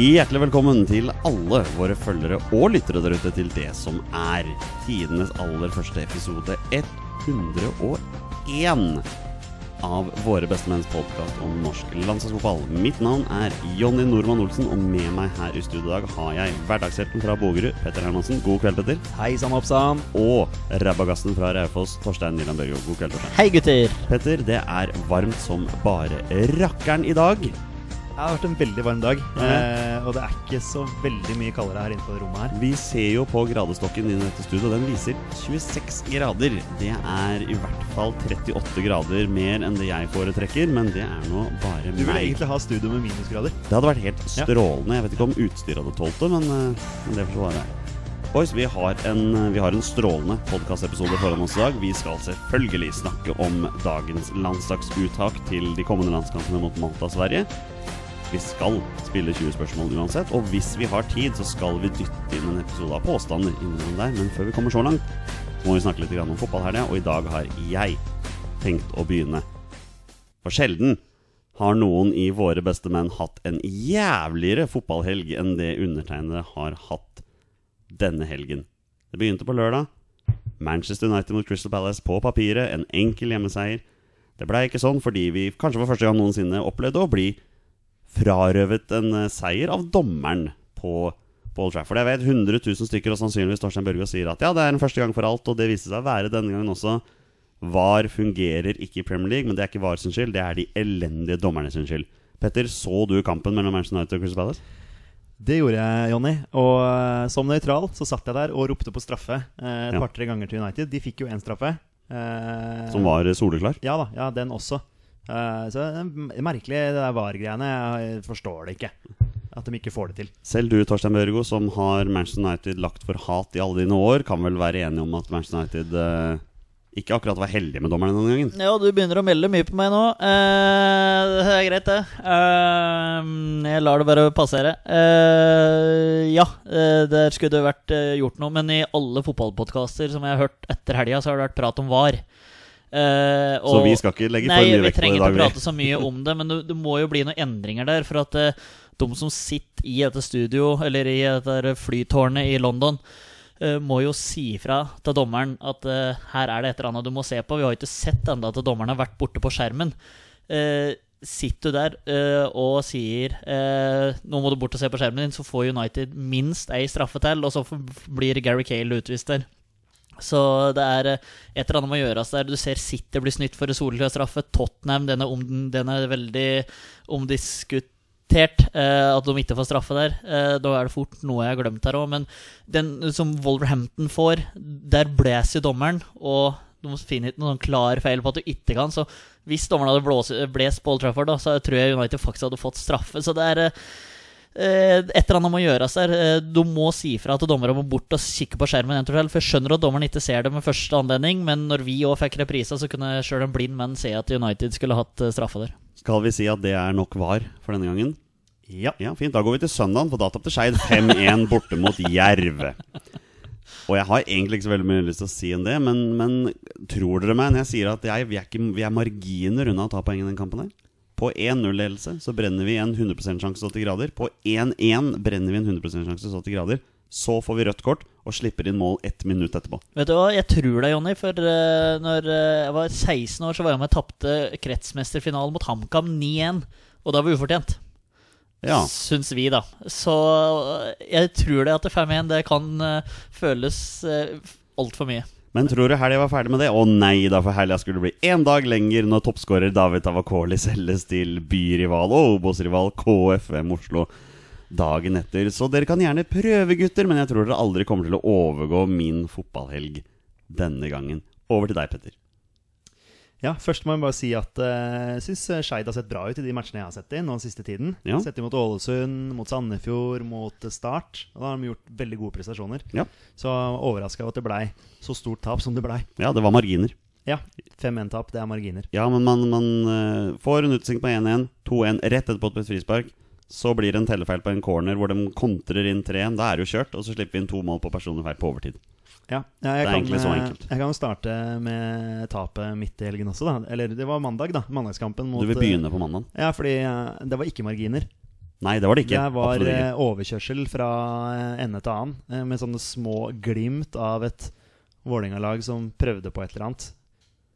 Hjertelig velkommen til alle våre følgere og lyttere der ute til det som er tidenes aller første episode 101 av Våre bestemenns podkast om norsk landslagsfotball. Mitt navn er Jonny Normann Olsen, og med meg her i studio i dag har jeg hverdagshelten fra Bogerud, Petter Hermansen. God kveld, Petter. Hei sann, oppsann. Og rabagassen fra Raufoss, Torstein Nyland Børgo. God kveld, Torstein. Hei, gutter. Petter, det er varmt som bare rakkeren i dag. Det har vært en veldig varm dag. mm. Eh, og det er ikke så veldig mye kaldere her inne på rommet her. Vi ser jo på gradestokken i dette studioet, den viser 26 grader. Det er i hvert fall 38 grader mer enn det jeg foretrekker, men det er nå bare meg. Du vil meg. egentlig ha studio med minusgrader. Det hadde vært helt strålende. Jeg vet ikke om utstyret hadde tålt det, men, eh, men det får så være. Boys, vi har en, vi har en strålende podkastepisode foran oss i dag. Vi skal selvfølgelig snakke om dagens landslagsuttak til de kommende landskampene mot Malta og Sverige. Vi skal spille 20 spørsmål uansett, og hvis vi har tid, så skal vi dytte inn en episode av påstander innimellom der. Men før vi kommer så langt, så må vi snakke litt om fotballhelga, og i dag har jeg tenkt å begynne. For sjelden har noen i Våre beste menn hatt en jævligere fotballhelg enn det undertegnede har hatt denne helgen. Det begynte på lørdag. Manchester United mot Crystal Palace på papiret. En enkel hjemmeseier. Det blei ikke sånn fordi vi kanskje for første gang noensinne opplevde å bli frarøvet en eh, seier av dommeren på på Old Trafford. Jeg vet 100 000 stykker, og sannsynligvis Torstein Børge, sier at ja, det er en første gang for alt, og det viste seg å være denne gangen også. VAR fungerer ikke i Premier League, men det er ikke VAR sin skyld, det er de elendige dommerne sin skyld. Petter, så du kampen mellom Manchester United og Crystal Palace? Det gjorde jeg, Jonny. Og eh, som nøytral så satt jeg der og ropte på straffe eh, et Ja. par-tre ganger til United. De fikk jo én straffe. Eh, Som var soleklar? Ja da, ja, den også. Eh, så det er merkelig, det der VAR-greiene. Jeg forstår det ikke. At de ikke får det til. Selv du, Torstein Børgo, som har Manchester United lagt for hat i alle dine år, kan vel være enig om at Manchester United eh, ikke akkurat var heldige med dommerne denne gangen? Ja, du begynner å melde mye på meg nå. Eh, det er greit, det. Eh, jeg lar det bare passere. Eh, ja, eh, der skulle det vært eh, gjort noe, men i alle fotballpodkaster som jeg har hørt etter helga, så har det vært prat om VAR. Eh, Så vi skal ikke legge Nei, for mye vekt på det trenger i ikke dag. Nei, vi. prate så mye om det, men det, det må jo bli noen endringer der. For at uh, de som sitter i dette studio, eller i dette flytårnet i London, uh, må jo si fra til dommeren at her er det et eller annet du må se på. Vi har jo ikke sett ennå at dommeren har vært borte på skjermen. Sitter du der og sier nå må du bort og se på skjermen din, så får United minst ei straffe til, og så blir Gary Cale utvist der. Så det er eh, et eller annet må gjøres der. Du ser City blir snytt for en soleklar straffe. Tottenham den er, om, den er veldig omdiskutert. Eh, at de ikke får straffe der. Eh, da er det fort noe jeg har glemt her òg. Men den som Wolverhampton får, der blåser dommeren. Og de finner ikke noen klar feil på at du ikke kan. Så hvis dommeren hadde blåst, blåst på Old Trafford, da, så tror jeg United faktisk hadde fått straffe. Så det er eh, Eh, et eller annet må gjøres der. Eh, Du må si fra til dommerne å bort og kikke på skjermen. For Jeg skjønner at dommeren ikke ser det med første anledning, men når vi òg fikk reprisa, så kunne sjøl en blind mann se at United skulle hatt eh, straffe der. Skal vi si at det er nok var for denne gangen? Ja. Ja, fint. Da går vi til søndagen, for da tapte Skeid 5-1 borte mot Jerv. Og jeg har egentlig ikke så veldig mye lyst til å si enn det, men, men tror dere meg når jeg sier at jeg, vi, er ikke, vi er marginer unna å ta poeng i den kampen der? På 1-0-ledelse så brenner vi en 100% sjanse 80 grader. På 1-1 brenner vi en 100% sjanse 80 grader. Så får vi rødt kort og slipper inn mål ett minutt etterpå. Vet du hva, jeg tror deg, Jonny. For uh, når eh, jeg var 16 år, så var jeg med og tapte kretsmesterfinalen mot HamKam 9-1. Og da var det ufortjent. Ja. Syns vi, da. Så eh, jeg tror det at 5-1 det kan føles uh, altfor mye. Men tror du helga var ferdig med det? Å nei da, for helga skulle bli én dag lenger når toppskårer David Tavakoli selges til byrival og Obos-rival KFM Oslo dagen etter. Så dere kan gjerne prøve, gutter, men jeg tror dere aldri kommer til å overgå min fotballhelg denne gangen. Over til deg, Petter. Ja, Først må jeg bare si at jeg jeg syns Skeid har sett bra ut i de matchene jeg har sett i nå den siste tiden. Ja. Sett de mot Ålesund, mot Sandefjord, mot eh, Start. Og da har de gjort veldig gode prestasjoner. Ja. Så overraska over at det blei så stort tap som det blei. Ja, det var marginer. Ja, 5-1-tap, det er marginer. Ja, men man, man eh, får en utsving på 1-1, 2-1 rett etterpå på et frispark. Så blir det en tellefeil på en corner hvor de kontrer inn 3-1. Da er det jo kjørt, og så slipper vi inn to mål på personlig feil på overtid. Ja, ja, Det jeg, er kan, egentlig så eh, enkelt. jeg kan starte med tapet midt i helgen også, da. Eller det var mandag, da. Mandagskampen mot Du vil eh, begynne på mandag? Ja, fordi eh, det var ikke marginer. Nei, det var det ikke. Det var ikke. overkjørsel fra ende til annen, med sånne små glimt av et Vålerenga-lag som prøvde på et eller annet.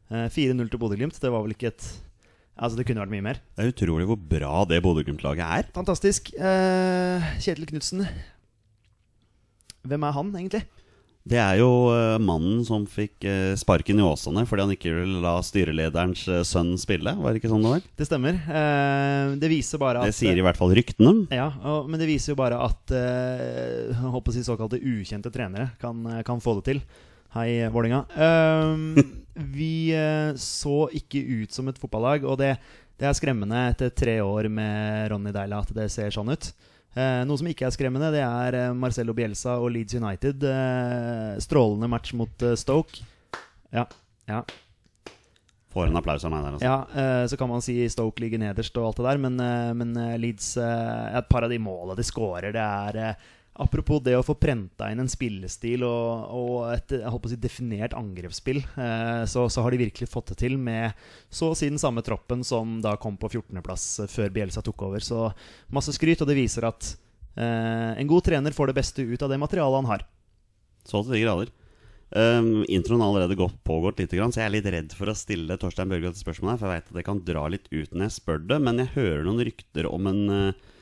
Eh, 4-0 til Bodø-Glimt, det var vel ikke et Altså, det kunne vært mye mer. Det er utrolig hvor bra det Bodø-Glimt-laget er. Fantastisk. Kjetil Knutsen. Hvem er han, egentlig? Det er jo eh, mannen som fikk eh, sparken i Åsane fordi han ikke ville la styrelederens eh, sønn spille. Var det ikke sånn det var? Det stemmer. Det viser bare at Det sier i hvert fall ryktene. Ja, men det viser jo bare at jeg håper å si såkalte ukjente trenere kan, kan få det til. Hei, Vålinga vi så ikke ut som et fotballag, og det, det er skremmende etter tre år med Ronny Deila at det ser sånn ut. Eh, noe som ikke er skremmende, det er Marcello Marcelo Bielsa og Leeds United. Eh, strålende match mot eh, Stoke. Ja, ja. Får en applaus av meg der, altså. Ja, eh, så kan man si Stoke ligger nederst og alt det der, men, eh, men eh, Leeds eh, Et par av de måla de scorer, det er eh, Apropos det å få prenta inn en spillestil og, og et si, definert angrepsspill, eh, så, så har de virkelig fått det til med så å si den samme troppen som da kom på 14.-plass før Bielsa tok over. Så masse skryt, og det viser at eh, en god trener får det beste ut av det materialet han har. Så til de grader. Um, introen har allerede gått, pågått litt, så jeg er litt redd for å stille Torstein Børge dette spørsmålet. her, For jeg vet at det kan dra litt ut når jeg spør det. Men jeg hører noen rykter om en uh,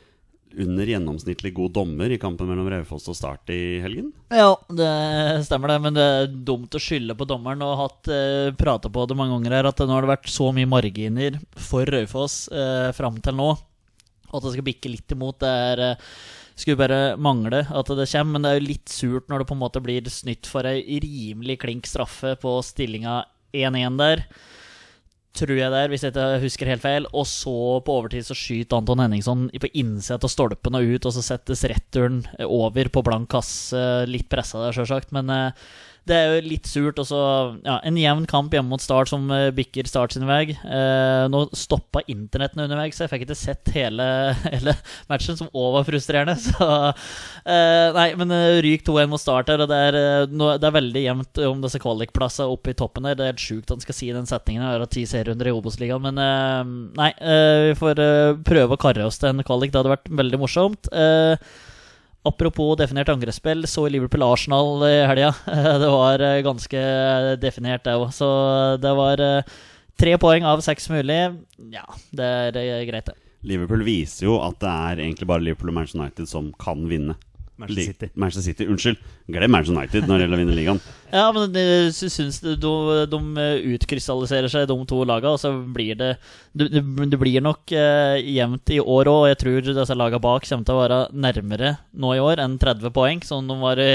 under gjennomsnittlig god dommer i kampen mellom Raufoss og Start i helgen. Ja, det stemmer det, men det er dumt å skylde på dommeren. Og hatt eh, prata på det mange ganger her, at nå har det vært så mye marginer for Raufoss eh, fram til nå. Og at det skal bikke litt imot, det er eh, skulle bare mangle at det kommer. Men det er jo litt surt når det på en måte blir snytt for ei rimelig klink straffe på stillinga 1-1 der tror jeg det er, hvis jeg ikke husker helt feil. Og så på overtid så skyter Anton Henningson på innsida av stolpen og ut, og så settes returen over på blank kasse. Litt pressa der, sjølsagt, men eh, det er jo litt surt. Også, ja, en jevn kamp hjemme mot Start som eh, bikker Start sin vei. Eh, nå stoppa internettene underveis, så jeg fikk ikke sett hele, hele matchen, som òg var frustrerende. Så eh, Nei, men eh, ryk 2-1 mot Start her, og det er, eh, det er veldig jevnt om disse kvalikplassene oppe i toppen her. Det er helt sjukt han skal si den setningen. Har hatt ti serierunder i Obos-ligaen, men eh, nei. vi får prøve å karre oss til en kvalik. Det hadde vært veldig morsomt. Eh, Apropos definert angrepsspill, så Liverpool-Arsenal i helga. Det var eh, ganske definert, det òg. Så det var eh, tre poeng av seks mulig. Ja, det er eh, greit, det. Liverpool viser jo at det er egentlig bare Liverpool og Manchester United som kan vinne. Manchester City. Manchester City, Unnskyld. Glem Manchester United når det gjelder å vinne ligaen. Ja, men jeg synes syns de, de, de utkrystalliserer seg, de to lagene, og så blir det Det, det, blir nok eh, jevnt i år òg, jeg tror disse lagene bak kommer til å være nærmere nå i år enn 30 poeng, som de var i,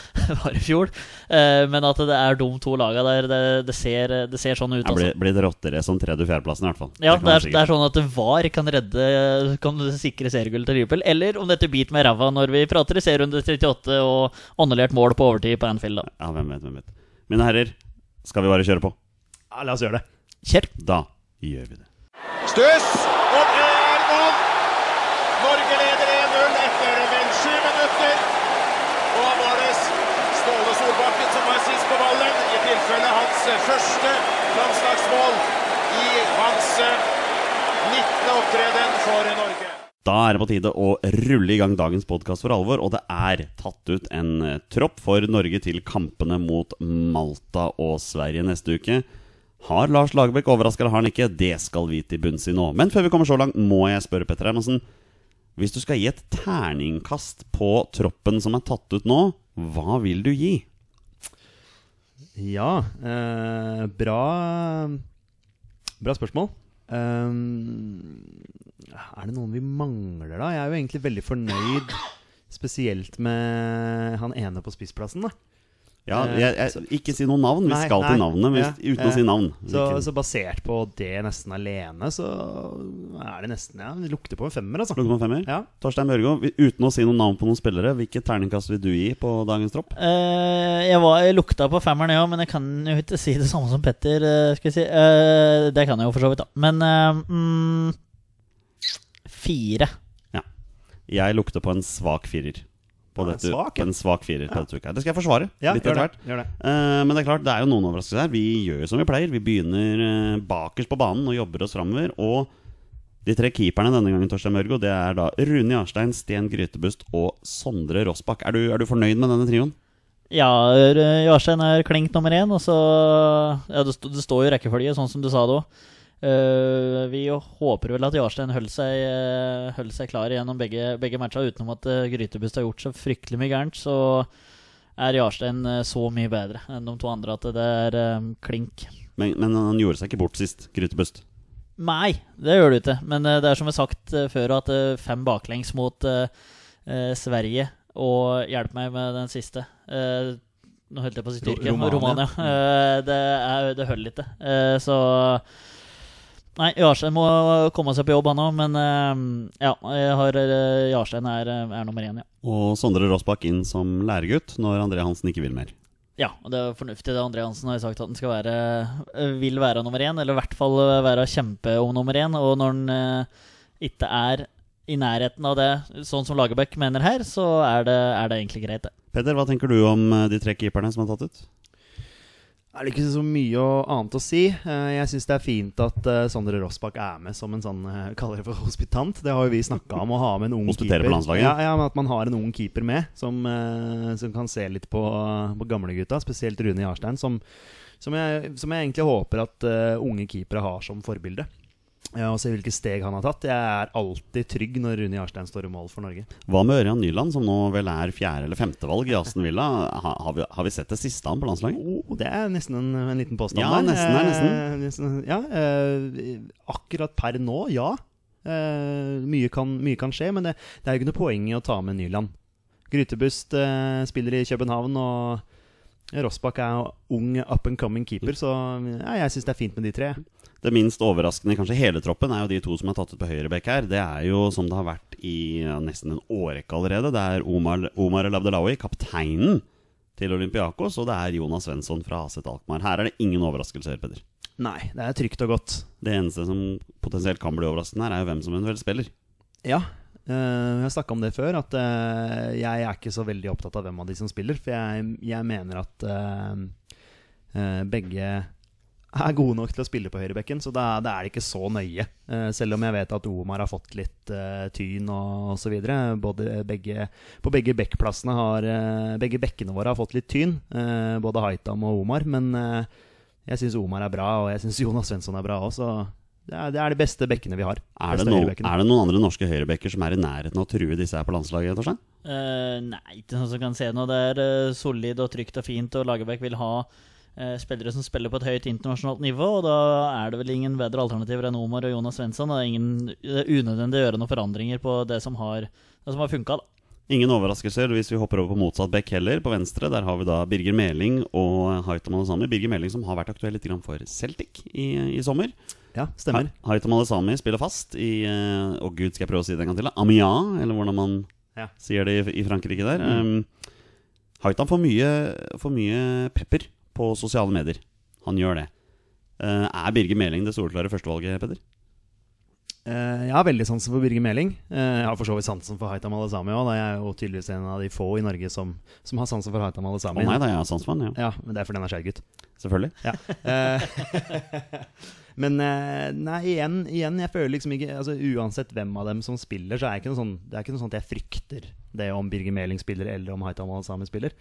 var i fjor. Eh, men at det er de to lagene der, det, det, ser, det ser sånn ut. Det Altså. blir, blir det råttere som tredje- og fjerdeplassen, i hvert fall. Ja, det er, det er sånn at VAR kan redde Kan sikre seriegullet til Liverpool. Eller om dette biter med ræva når vi prater i serierunde 38 og åndelert mål på overtid på Anfield. Da. Ja, hvem vet, hvem vet. Mine herrer, skal vi bare kjøre på? Ja, la oss gjøre det. Kjør! Da gjør vi det. Stuss! og det er mål! Norge leder 1-0 etter vel sju minutter. Og da var det Ståle Solbakken som var sist på ballen, i tilfelle hans første landslagsmål i hans eh, 19. opptreden for Norge. Da er det på tide å rulle i gang dagens podkast for alvor, og det er tatt ut en eh, tropp for Norge til kampene mot Malta og Sverige neste uke. Har Lars Lagerbäck overraska eller har han ikke? Det skal vi til bunns i nå. Men før vi kommer så langt, må jeg spørre Petter Hermansen. Hvis du skal gi et terningkast på troppen som er tatt ut nå, hva vil du gi? Ja, eh, bra Bra spørsmål. Um, er det noen vi mangler, da? Jeg er jo egentlig veldig fornøyd, spesielt med han ene på spissplassen. da Ja, Eh, jeg, jeg, Ikke si noe navn. Vi Nei, skal til nei, navnet, men ja, uten å si navn. Så, så basert på det nesten alene, så er det nesten Ja, det lukter på en femmer, altså. Lukter på en femmer? Ja. Torstein Bjørgo, uten å si noen navn på noen spillere, hvilket terningkast vil du gi på dagens tropp? Uh, jeg, var, jeg lukta på femmeren, ja, men jeg kan jo ikke si det samme som Petter. eh, skal jeg si. Uh, det kan jeg jo for så vidt, da. Men uh, mm, fire. Jeg lukter på en svak firer. På Ja, en dette, svak, en svak firer på dette uka. Det skal jeg forsvare. Ja, litt gjør det. Gjør det. Uh, men det er klart, det er jo noen overraskelser her. Vi gjør jo som vi pleier. Vi begynner eh, bakerst på banen og jobber oss framover. Og De tre keeperne denne gangen, Torstein Mørgo, det er da Rune Jarstein, Sten Grytebust og Sondre Rossbakk. Er du, er du fornøyd med denne trioen? Ja, Jarstein er klink nummer én, og så Ja, det, det står jo rekkefølge, sånn som du sa det òg. Vi håper vel at Jarstein holdt seg, uh, seg klar gjennom begge, begge matcha, utenom at uh, Grytebust har gjort så fryktelig mye gærent. Så er Jarstein uh, så mye bedre enn de to andre at det er klink. Men, men han gjorde seg ikke bort sist, Grytebust. Nei, det gjør du ikke. Men det er som jeg har sagt før, at fem baklengs mot Sverige Og hjelp meg med den siste. Nå holdt jeg på å si Tyrkia. Romania. Romania. Eh, det, er, det holder ikke. Så Nei, Jarstein må komme seg på jobb, han òg. Men eh, ja, jeg har eh, Jarstein er, er nummer én, ja. Og Sondre Rossbakk inn som læregutt når André Hansen ikke vil mer. Ja, og det er fornuftig. det André Hansen har sagt at han skal være, eh, vil være nummer én, eller i hvert fall eh, være kjempe om nummer én. Og når han eh, ikke er i nærheten av det, sånn som Lagerbäck mener her, så er det, er det egentlig greit, det. Peder, hva tenker du om eh, de tre keeperne som er tatt ut? Er det ikke så mye annet å si? Eh, Jeg syns det er fint at eh, Sondre Rossbakk er med som en sånn eh, kaller det for hospitant. Det har jo vi snakka om, å ha med en ung Hospitere keeper. Ja, ja, men At man har en ung keeper med, som, som kan se litt på, på gamlegutta. Spesielt Rune Jarstein, som, som, jeg, som jeg egentlig håper at unge keepere har som forbilde. Ja, og se hvilke steg han har tatt. Jeg er alltid trygg når Rune Jarstein står i mål for Norge. Hva med Ørjan Nyland, som nå vel er fjerde- eller femtevalg i Aston Villa? Ha, har, vi, har vi sett det siste ham på landslaget? Oh, det er nesten en, en liten påstand Ja, der. nesten er nesten. Eh. Ja, eh, akkurat per nå, ja. Eh, mye, kan, mye kan skje, men det, det er jo ikke noe poeng i å ta med Nyland. Grytebust eh, spiller i København, og Rossbakk er ung up and coming keeper, så ja, jeg syns det er fint med de tre. Det minst overraskende i kanskje hele troppen er jo de to som er tatt ut på høyrebekk her. Det er jo som det har vært i nesten en årrekke allerede. Det er Omar, Omar El Abdelawi, kapteinen til Olympiakos, og det er Jonas Svensson fra Aset Alkmaar. Her er det ingen overraskelser, Peder. Nei, det er trygt og godt. Det eneste som potensielt kan bli overraskende her, er jo hvem som eventuelt spiller. Ja. Eh, jeg snakka om det før, at uh, jeg er ikke så veldig opptatt av hvem av de som spiller. For jeg, jeg mener at uh, begge er gode nok til å spille på høyrebekken, så da, er det ikke så nøye. Selv om jeg vet at Omar har fått litt tyn og osv. På begge bekkplassene har Begge bekkene våre har fått litt tyn, både Haitam og Omar. Men jeg syns Omar er bra, og jeg syns Jonas Svensson er bra òg, så det er, det er de beste bekkene vi har. Er det, Beste no, er det noen andre norske høyrebekker som er i nærheten av å true disse her på landslaget? Torstein? Uh, nei, ikke noe som kan se noe. Det er uh, solid og trygt og fint, og Lagerbäck vil ha uh, spillere som spiller på et høyt internasjonalt nivå, og da er det vel ingen bedre alternativer enn Omar og Jonas Svensson. Det er, ingen, det er unødvendig å gjøre noen forandringer på det som har, det som har funka, da. Ingen overraskelser hvis vi hopper over på motsatt bekk heller. På venstre der har vi da Birger Meling og Haitam Alesami. Birger Meling som har vært aktuell litt for Celtic i, i sommer. Ja, stemmer. Ha- Alesami spiller fast i eh, Å gud, skal jeg prøve å si det en gang til? Amia, eller hvordan man Ja. sier det i, i Frankrike der. Um, Haitam får mye, får mye pepper på sosiale medier. Han gjør det. Uh, er Birger Meling det soleklare førstevalget, Peder? Eh, jeg har veldig sansen for Birger Meling. Eh, jeg har for så vidt sansen for Haitam Alesami òg. Jeg er jo tydeligvis en av de få i Norge som, som har sansen for Haitam Å oh, nei da, jeg har sans for han, ja. Ja, men det er fordi han er skjærgutt. gutt. Selvfølgelig. Ja. Eh, men nei, igjen, igjen, jeg føler liksom ikke altså, Uansett hvem av dem som spiller, så er ikke noe sånn Det er ikke noe at jeg frykter det om Birger Meling spiller, eller om Haitam Alesami spiller.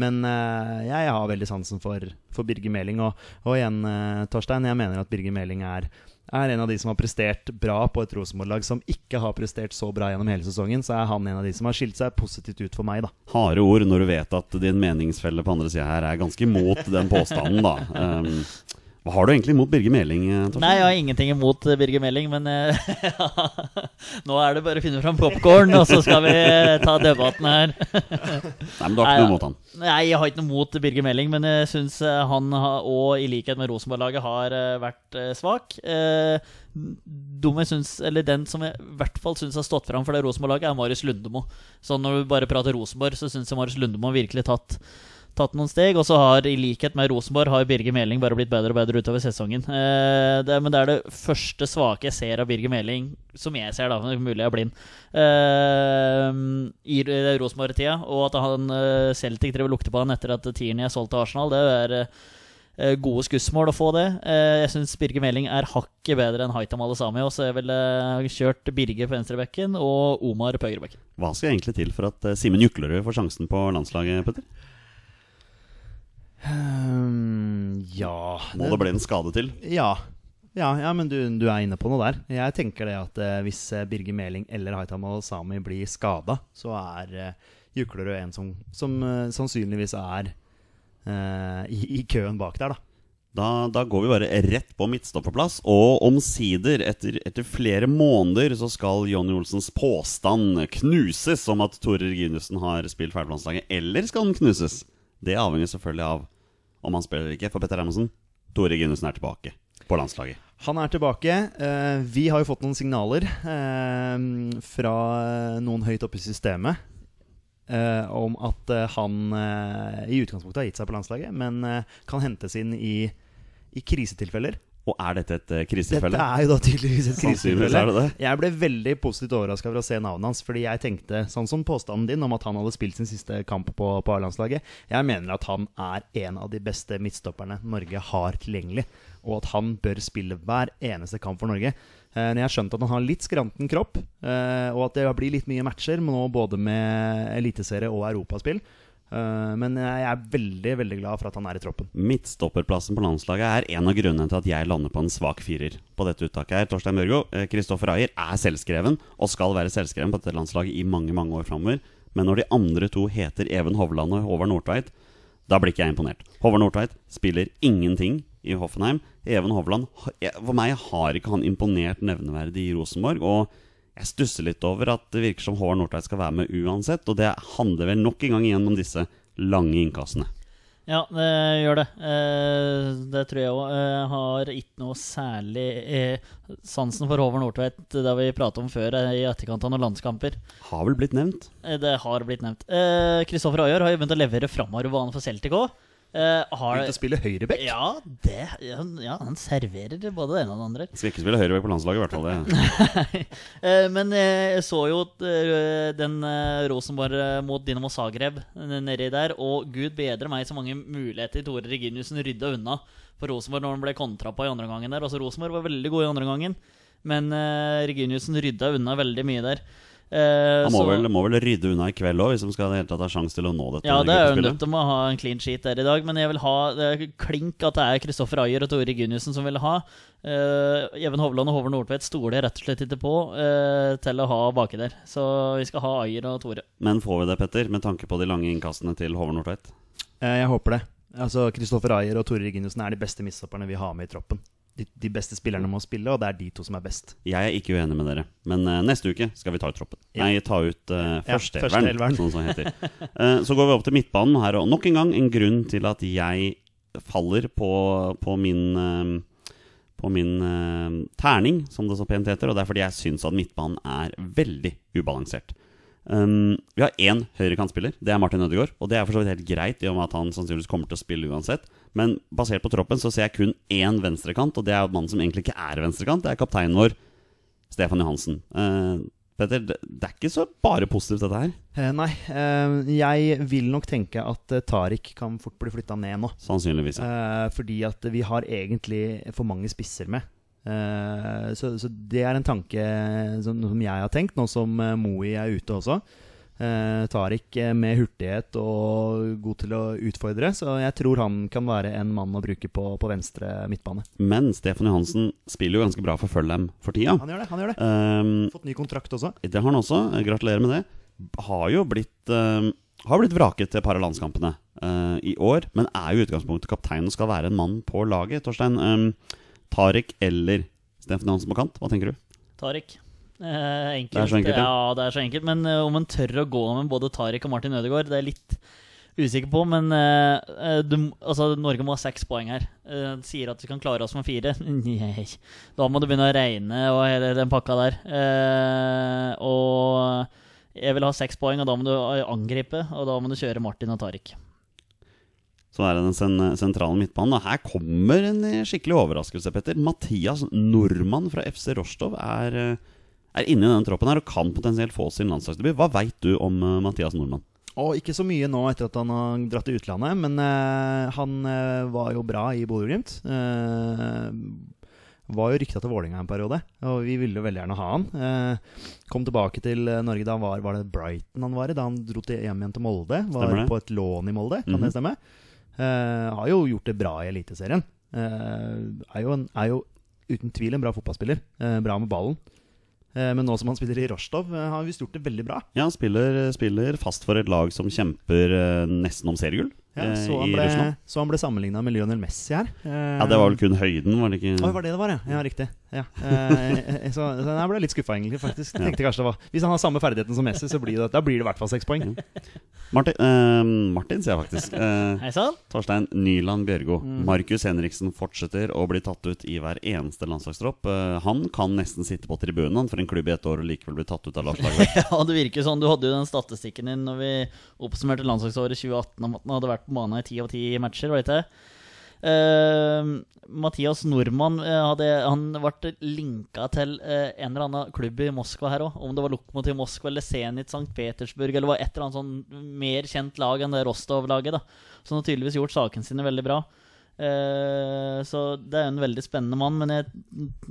Men uh, jeg har veldig sansen for, for Birger Meling. Og, og igjen, uh, Torstein, jeg mener at Birger Meling er, er en av de som har prestert bra på et Rosenborg-lag som ikke har prestert så bra gjennom hele sesongen. Så er han en av de som har skilt seg positivt ut for meg, da. Harde ord når du vet at din meningsfelle på andre sida her er ganske imot den påstanden, da. Um, hva har du egentlig imot Birger Meling, Torsten? Nei, jeg har ingenting imot eh, Birger Meling, men eh, nå er det bare å finne fram popkorn, og så skal vi eh, ta debatten her. Nei, men du har ikke noe imot han? Nei, jeg har ikke noe mot Birger Meling, men jeg syns han og i likhet med Rosenborg-laget har eh, vært eh, svak. Eh, eller Den som jeg i hvert fall syns har stått fram for det Rosenborg-laget, er Marius Lundemo. Så når du bare prater Rosenborg, så syns jeg Marius Lundemo virkelig tatt Tatt noen steg, og så har i likhet med Rosenborg Har Birger Meling bare blitt bedre og bedre utover sesongen. Eh, det, men det er det første svake jeg ser av Birger Meling, som jeg ser, da, for mulig jeg er blind, eh, i Rosenborg-tida. Og at han eh, Celtic driver lukter på han etter at Tierney er solgt til Arsenal, det er eh, gode skussmål å få det. Eh, jeg syns Birger Meling er hakket bedre enn Haitam Alesami, så jeg ville eh, kjørt Birger på venstrebekken og Omar på høyrebekken. Hva skal egentlig til for at eh, Simen Juklerud får sjansen på landslaget, Petter? Ehm, ja Må det bli en skade til? Ja. Ja, ja men du, du er inne på noe der. Jeg tenker det at eh, hvis eh, Birger Meling eller Haitam Al-Sami blir skada, så er eh, Juklerud en som, som eh, sannsynligvis er eh, i, i køen bak der, da. Da, da går vi bare rett på midtstopperplass, og omsider, etter, etter flere måneder, så skal Jonny Olsens påstand knuses om at Tore Reginussen har spilt feil landslaget. Eller skal den knuses? Det avhenger selvfølgelig av om han spiller eller ikke. For Petter Hermansen, Tore Reginussen er tilbake på landslaget. Han er tilbake. Eh, vi har jo fått noen signaler eh, fra noen høyt oppe i systemet eh, om at han i utgangspunktet har gitt seg på landslaget, men kan hentes inn i, i krisetilfeller. Og er dette et krisefelle? Dette er jo da tydeligvis et det. Jeg ble veldig positivt overraska over å se navnet hans, fordi jeg tenkte, sånn som påstanden din om at han hadde spilt sin siste kamp på, på A-landslaget Jeg mener at han er en av de beste midtstopperne Norge har tilgjengelig, og at han bør spille hver eneste kamp for Norge. Men jeg har skjønt at han har litt skranten kropp, eh, og at det blir litt mye matcher nå både med eliteserie og europaspill. Eh, Men jeg er veldig veldig glad for at han er i troppen. Midtstopperplassen på landslaget er en av grunnene til at jeg lander på en svak firer på dette uttaket. her Torstein Børgo, eh, Kristoffer Ayer er selvskreven, og skal være selvskreven på dette landslaget i mange mange år framover. Men når de andre to heter Even Hovland og Håvard Nordtveit, da blir ikke jeg imponert. Håvard Nordtveit spiller ingenting i Hoffenheim. Even Hovland, for meg har ikke han imponert nevneverdig i Rosenborg. Og jeg stusser litt over at det virker som Håvard Nordtveit skal være med uansett. Og det handler vel nok en gang igjen om disse lange innkastene. Ja, det gjør det. Eh, det tror jeg òg. Jeg har ikke noe særlig eh, sansen for Håvard Nordtveit, det har vi pratet om før eh, i etterkant av noen landskamper. Har vel blitt nevnt. Eh, Det har blitt nevnt. Kristoffer Ayer har jo begynt å levere framoverbane for Celtic òg. Har Begynte å spille høyreback. Ja, det, ja, ja, han serverer både det ene og det andre. Skal ikke spille høyreback på landslaget, i hvert fall. Det. uh, Men eh, jeg så jo den Rosenborg mot Dinamo Zagreb nedi der, og gud bedre meg så mange muligheter Tore Reginiussen rydda unna for Rosenborg når han ble kontra på i andre gangen der. Altså Rosenborg var veldig god i andre gangen, men uh, Reginiussen rydda unna veldig mye der. Eh, Han må, så- vel, må vel rydde unna i kveld òg, hvis de skal i det hele tatt ha sjanse til å nå dette. Ja, det er jo nødt til å ha en clean sheet der i dag, men jeg vil ha det er klink at det er Kristoffer Ayer og Tore Reginiussen som vil ha. Uh, Even Hovland og Håvard Nordtvedt stoler jeg rett og slett ikke på eh, til å ha baki der. Så vi skal ha Ayer og Tore. Men får vi det, Petter, med tanke på de lange innkastene til Håvard Nordtvedt? Eh, Jeg håper det. Altså, Kristoffer Ayer og Tore Reginussen er de beste midtstopperne vi har med i troppen. De, de beste spillerne må spille, og det er de to som er best. Jeg er ikke uenig med dere, men uh, neste uke skal vi ta ut troppen. Ja. Nei, ta ut uh, Ja, førsteelveren, sånn som heter. Uh, så går vi opp til midtbanen her, og nok en gang en grunn til at jeg faller på, på min uh, på min eh, terning, som det så pent heter. Og det er fordi jeg syns at midtbanen er veldig ubalansert. Um, vi har én høyrekantspiller, det er Martin Ødegaard. Og det er for så vidt helt greit, i og med at han sannsynligvis kommer til å spille uansett. Men basert på troppen så ser jeg kun én venstrekant, og det er mannen som egentlig ikke er venstrekant. Det er kapteinen vår, Stefan Johansen. Uh, Petter, det, er ikke så bare positivt, dette her. Eh, nei, eh, jeg vil nok tenke at eh, Tariq kan fort bli flytta ned nå. Sannsynligvis. Ja. Eh, fordi at vi har egentlig for mange spisser med. Eh, så, så det er en tanke som, som jeg har tenkt, nå som Moey er ute også. Eh, Tariq eh, med hurtighet og god til å utfordre, så jeg tror han kan være en mann å bruke på, på venstre midtbane. Men Stefan Johansen spiller jo ganske bra for Fulham for tida. Han gjør det. han gjør det Um, Fått ny kontrakt også. det har han også. Gratulerer med det. Har jo blitt um, Har blitt vraket til et par av landskampene uh, i år, men er jo i utgangspunktet kaptein og skal være en mann på laget. Torstein, um, Tariq eller Steffen Johansen på kant? Hva tenker du? Tariq. Eh, enkelt. Det er så enkelt, ja. ja. det er så enkelt. Men eh, om en tør å gå med både Tariq og Martin Ødegaard, det er litt usikker på. Men eh, eh, du, altså, Norge må ha seks poeng her. Eh, sier at vi kan klare oss med fire. Nei. Da må du begynne å regne og hele den pakka der. Eh, og jeg vil ha seks poeng, og da må du angripe. Og da må du kjøre Martin og Tariq. Så er det den sen sentrale midtbanen. Og her kommer en eh, skikkelig overraskelse, Petter. Mathias Nordmann fra FC Rostov er, eh, er inne i denne troppen her og kan potensielt få sin landslagsdebut. Hva veit du om eh, Mathias Nordmann? Og ikke så mye nå etter at han har dratt til utlandet, men uh, han uh, var jo bra i Bodø-Glimt. Uh, var jo rykta til Vålerenga en periode, og vi ville jo veldig gjerne ha han. Kom tilbake til Norge da han var, var det Brighton han var i, da han dro til, hjem igjen til Molde. Var på et lån i Molde, kan Mhm. det stemme? Eh, har jo gjort det bra i Eliteserien. Eh, er, jo en, er jo uten tvil en bra fotballspiller. Eh, bra med ballen. Men nå som han spiller i Rostov, har han visst gjort det veldig bra. Ja, han spiller, spiller fast for et lag som kjemper nesten om seriegull Ja, eh, så, han ble, så han ble sammenligna med Lionel Messi her. Eh, Ja, Det var vel kun høyden, var det ikke? Oi, var det det var, ja? Ja, riktig. Ja. Eh, så, så jeg ble litt skuffa, egentlig. faktisk Ja. Tenkte kanskje det var Hvis han har samme ferdigheten som Messi, så blir det, da blir det i hvert fall seks poeng. Martin, eh, Martin sier jeg faktisk. Eh, Torstein Nyland Bjørgo. Mm. Markus Henriksen fortsetter å bli tatt ut i hver eneste landslagstropp. Eh, han kan nesten sitte på tribunen for en klubb i ett år og likevel bli tatt ut av landslaget. Ja, det virker sånn. Du hadde jo den statistikken din når vi oppsummerte landslagsåret 2018 om at den hadde vært på banen i ti av ti matcher, var det ikke? Eh, Mathias Nordmann uh, hadde, han ble linka til uh, en eller annen klubb i Moskva her òg. Om det var Lokomotiv Moskva eller Zenit St. Petersburg eller var et eller annet sånn mer kjent lag enn det Rostov-laget. Så han har tydeligvis gjort sakene sine veldig bra. Eh, så det er en veldig spennende mann. Men jeg,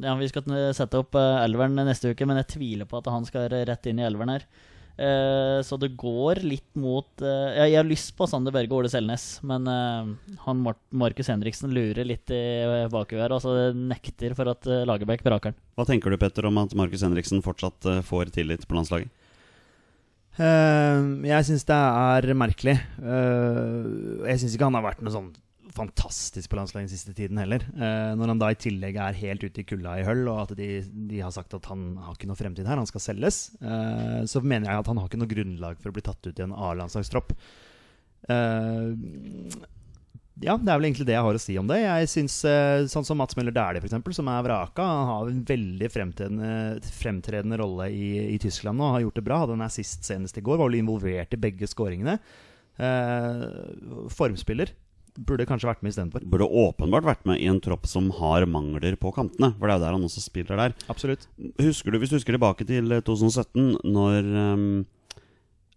ja, Vi skal sette opp eh, elveren neste uke, men jeg tviler på at han skal rett inn i elveren her. Eh, så det går litt mot eh, jeg, Jeg har lyst på Sander Berge og Ole Selnes, men eh, han Mar Markus Henriksen lurer litt i uh, bakhuet her. Altså nekter for at uh, Lagerbäck braker den. Hva tenker du, Petter, om at Markus Henriksen fortsatt eh, får tillit på landslaget? Jeg syns det er merkelig. Eh, jeg syns ikke han har vært noe sånn fantastisk på landslaget den siste tiden heller. Eh, når han da i tillegg er helt ute i kulda i høll, og at de, de har sagt at han har ikke noe fremtid her, han skal selges, eh, så mener jeg at han har ikke noe grunnlag for å bli tatt ut i en A-landslagstropp. Eh, ja, det er vel egentlig det jeg har å si om det. Jeg synes, eh, Sånn som Mats Møller Dæhlie, f.eks., som er vraka. Han har en veldig fremtredende, fremtredende rolle i, i Tyskland nå. Har gjort det bra. Hadde en assist senest i går. Var vel involvert i begge skåringene. Eh, formspiller. Burde kanskje vært med istedenfor. Burde åpenbart vært med i en tropp som har mangler på kantene. For det er jo der han også spiller der. Absolutt. Husker du, Hvis du husker tilbake til eh, 2017, når um,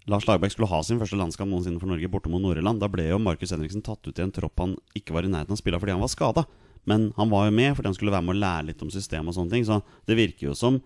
Lars Lagerbäck skulle ha sin første landskamp noensinne for Norge borte mot Nord-Irland, da ble jo Markus Henriksen tatt ut i en tropp han ikke var i nærheten av å spille fordi han var skada. Men han var jo med fordi han skulle være med å lære litt om systemet og sånne ting. Så det virker jo som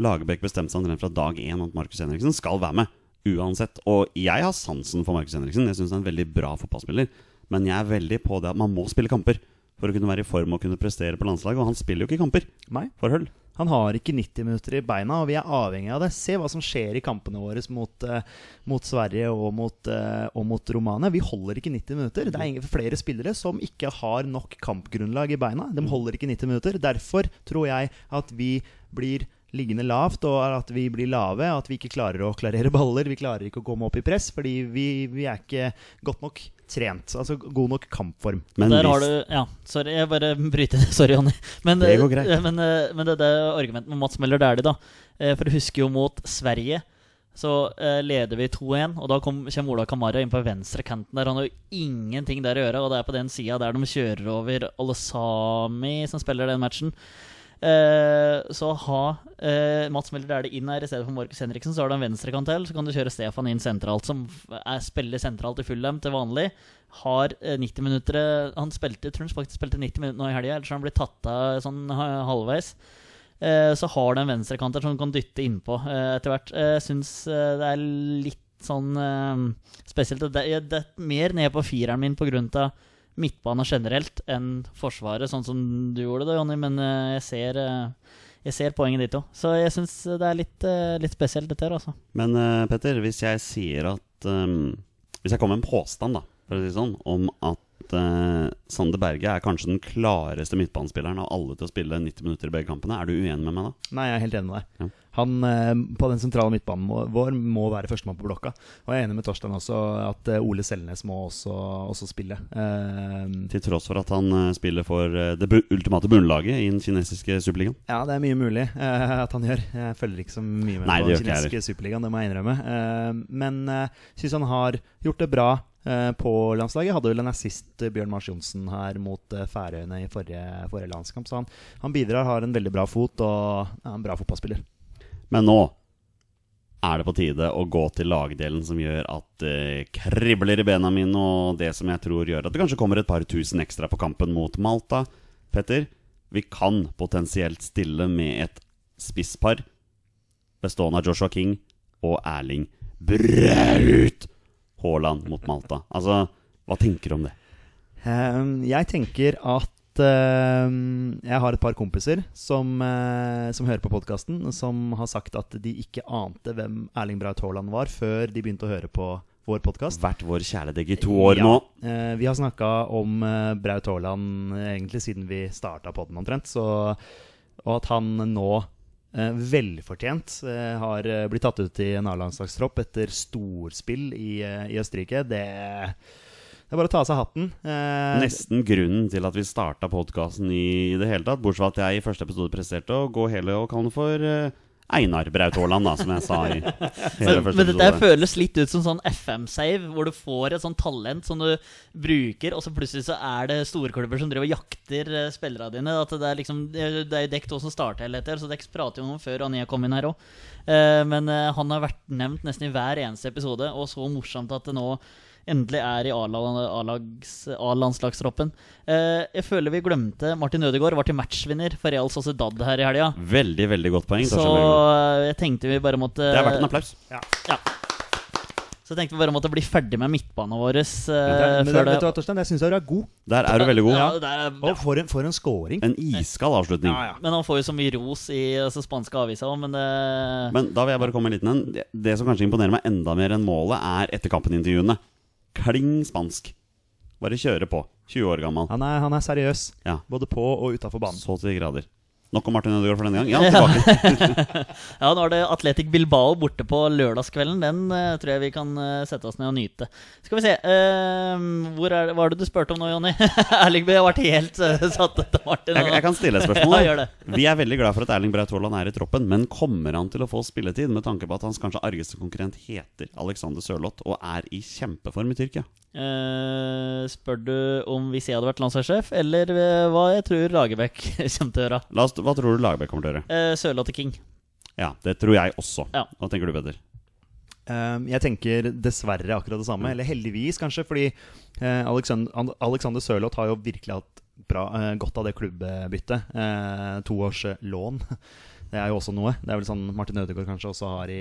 Lagerbäck bestemte seg omtrent fra dag én at Markus Henriksen skal være med. Uansett. Og jeg har sansen for Markus Henriksen. Jeg syns han er en veldig bra fotballspiller. Men jeg er veldig på det at man må spille kamper for å kunne være i form og kunne prestere på landslaget. Og han spiller jo ikke kamper Nei. for Hull. Han har ikke 90 minutter i beina, og vi er avhengig av det. Se hva som skjer i kampene våre mot, uh, mot Sverige og mot, uh, og mot Romania. Vi holder ikke 90 minutter. Det er ingen, flere spillere som ikke har nok kampgrunnlag i beina. De holder ikke 90 minutter. Derfor tror jeg at vi blir liggende lavt, og at vi blir lave. At vi ikke klarer å klarere baller. Vi klarer ikke å komme opp i press, fordi vi, vi er ikke godt nok trent. Altså god nok kampform. Men Der har du Ja, sorry, jeg bare bryter det. Sorry, Jonny. Men, Det går greit. eh, men, eh, men det, det argumentet med Mats Møller Dæhlie, da. Eh, For du husker jo mot Sverige. Så eh, leder vi 2-1, og da kom, kommer Ola Kamara inn på venstre kanten der. Han har jo ingenting der å gjøre, og det er på den sida der de kjører over Olesami, som spiller den matchen. Eh, så ha eh, Mats Møller Dæhlie inn her i stedet for Markus Henriksen, så har du en venstrekant til. Så kan du kjøre Stefan inn sentralt, som er, spiller sentralt i Fulham til vanlig. Har eh, 90 minutter eh, Han spilte, tror han faktisk spilte 90 minutter nå i helga, ellers har han blitt tatt av sånn halvveis. Så har du en venstrekanter som du kan dytte innpå etter hvert. Jeg syns det er litt sånn spesielt. Det er mer ned på fireren min på grunn av midtbane generelt enn Forsvaret, sånn som du gjorde det, Jonny. Men eh, jeg ser, eh, jeg ser poenget ditt òg. Så jeg syns det er litt, eh, litt spesielt, dette her, altså. Men Petter, hvis jeg sier at um, Hvis jeg kommer med en påstand, da, for å si det sånn, om at uh, Sander Berge er kanskje den klareste midtbanespilleren av alle til å spille 90 minutter i begge kampene, er du uenig med meg da? Nei, jeg er helt enig med deg. Ja. Han uh, på den sentrale midtbanen må- vår må være førstemann på blokka. Og jeg er enig med Torstein også at uh, Ole Selnes må også, også spille. Til tross for at han spiller for det bu ultimate bunnlaget i den kinesiske superligaen. ja, det er mye mulig at han gjør. Jeg følger ikke så mye med Nei, på den kinesiske superligaen, det må jeg innrømme. Men uh, syns han har gjort det bra på landslaget. Hadde vel en assist, eh, Bjørn Mars Johnsen, her mot eh, Færøyene i forrige, forrige landskamp. Så han, han bidrar, har en veldig bra fot og er en bra fotballspiller. Men nå er det på tide å gå til lagdelen som gjør at det kribler i bena mine, og det som jeg tror gjør at det kanskje kommer et par tusen ekstra på kampen mot Malta. Petter, vi kan potensielt stille med et spisspar bestående av Joshua King og Erling Braut Haaland mot Malta. Altså, hva tenker du om det? Um, jeg tenker at um, jeg har et par kompiser som, uh, som hører på podkasten, som har sagt at de ikke ante hvem Erling Braut Haaland var før de begynte å høre på vår podkast. Vært vår kjæledegg i to år nå. Uh, vi har snakka om uh, Braut Haaland egentlig siden vi starta podden omtrent. Så, og at han nå velfortjent eh, har eh, blitt tatt ut i en A-landslagstropp etter storspill i, eh, i Østerrike, det, det er bare å ta av seg hatten. Eh, Nesten grunnen til at vi starta podkasten i det hele tatt. Bortsett fra at jeg i første episode presterte å gå hele og kalle den for eh, Einar Braut Haaland, da, som jeg sa i hele første første men dette føles litt ut som sånn FM-save, hvor du får et sånt talent som du bruker, og så plutselig så er det storklubber som driver og jakter eh, spillerne dine. At det er liksom Det er Dekk som starter hele dette, så Dekk prater jo om før Anja kom inn her òg. Men eh, han har vært nevnt nesten i hver eneste episode, og så morsomt at det nå endelig er i A-landslagstroppen. Eh, Jeg føler vi glemte Martin Ødegaard var til matchvinner for Real Sociedad her i helga. Veldig, veldig godt poeng. Så eh, jeg tenkte vi bare måtte Det er verdt en applaus. ja. Så jeg tenkte vi bare måtte bli ferdig med midtbanen vår eh, men det, før vet du hva, det Torstein, jeg syns du er god. Der er du veldig god. Ja, det ja. Og for en, for en scoring. En iskald avslutning. Men han får jo så mye ros i altså, spanske aviser òg, men det Men da vil jeg bare komme med en liten en. Det, som kanskje imponerer meg enda mer enn målet, er etter kampen-intervjuene. Kling spansk. Bare kjøre på. 20 år gammel. Han er, han er seriøs, Ja, både på og utafor banen. så til de grader. Nok om Martin Ødegaard for denne gang. Ja, tilbake. Ja, nå er det Atletic Bilbao borte på lørdagskvelden. Den uh, tror jeg vi kan uh, sette oss ned og nyte. Skal vi se uh, Hvor er Hva er det du spurte om nå, Jonny? Erling ble vært helt satt ut av Martin. Jeg, jeg kan stille et spørsmål. Ja. Vi er veldig glad for at Erling Braut Haaland er i troppen, men kommer han til å få spilletid med tanke på at hans kanskje argeste konkurrent heter Alexander Sørloth og er i kjempeform i Tyrkia? Eh, spør du om hvis jeg hadde vært landslagssjef, eller eh, hva jeg tror Lagerbäck kommer til å gjøre? La oss, hva tror du Lagerbäck kommer til å gjøre? Uh, Sørlotte King. Ja, det tror jeg også. Ja. Hva tenker du, Peder? Uh, jeg tenker dessverre akkurat det samme, eller heldigvis kanskje, fordi uh, Alexander, An- Alexander Sørloth har jo virkelig hatt bra, eh, godt av det klubbebyttet. Uh, to års eh, lån. Det er jo også noe. Det er vel sånn Martin Ødegaard kanskje også har i,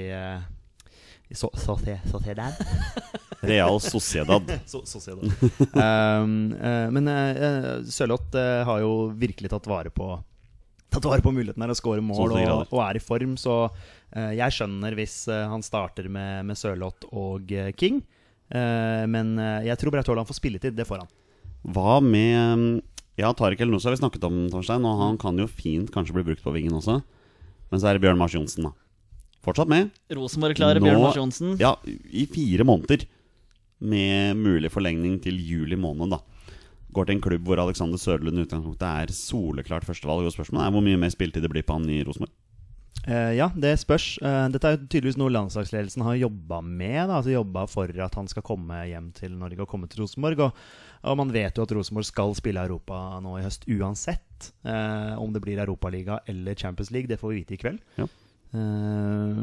so, Sociedad. Real Sociedad. So, Sociedad. um, uh, men uh, Sørloth uh, har jo virkelig tatt vare på Tatt vare på muligheten her å skåre mål og, og er i form. Så jeg skjønner hvis han starter med, med Sørloth og King. Eh, men jeg tror Braut Haaland får spilletid. Det får han. Hva med Ja, Tariq El Nusa har vi snakket om, Torstein, og han kan jo fint kanskje bli brukt på vingen også. Men så er det Bjørn Mars Johnsen, da. Fortsatt med. Rosenborg-klare Bjørn Mars Johnsen. Ja, i fire måneder. Med mulig forlengning til juli måned, da. Går til en klubb hvor Alexander Sørlund i utgangspunktet er soleklart førstevalg. Og spørsmålet er hvor mye mer spiltid det blir på han i Rosenborg. Uh, ja, det spørs. Uh, dette er jo tydeligvis noe landslagsledelsen har jobba med. Da, altså Jobba for at han skal komme hjem til Norge og komme til Rosenborg. Og, og man vet jo at Rosenborg skal spille Europa nå i høst uansett. Uh, om det blir Europaliga eller Champions League, det får vi vite i kveld. Ja. Eh,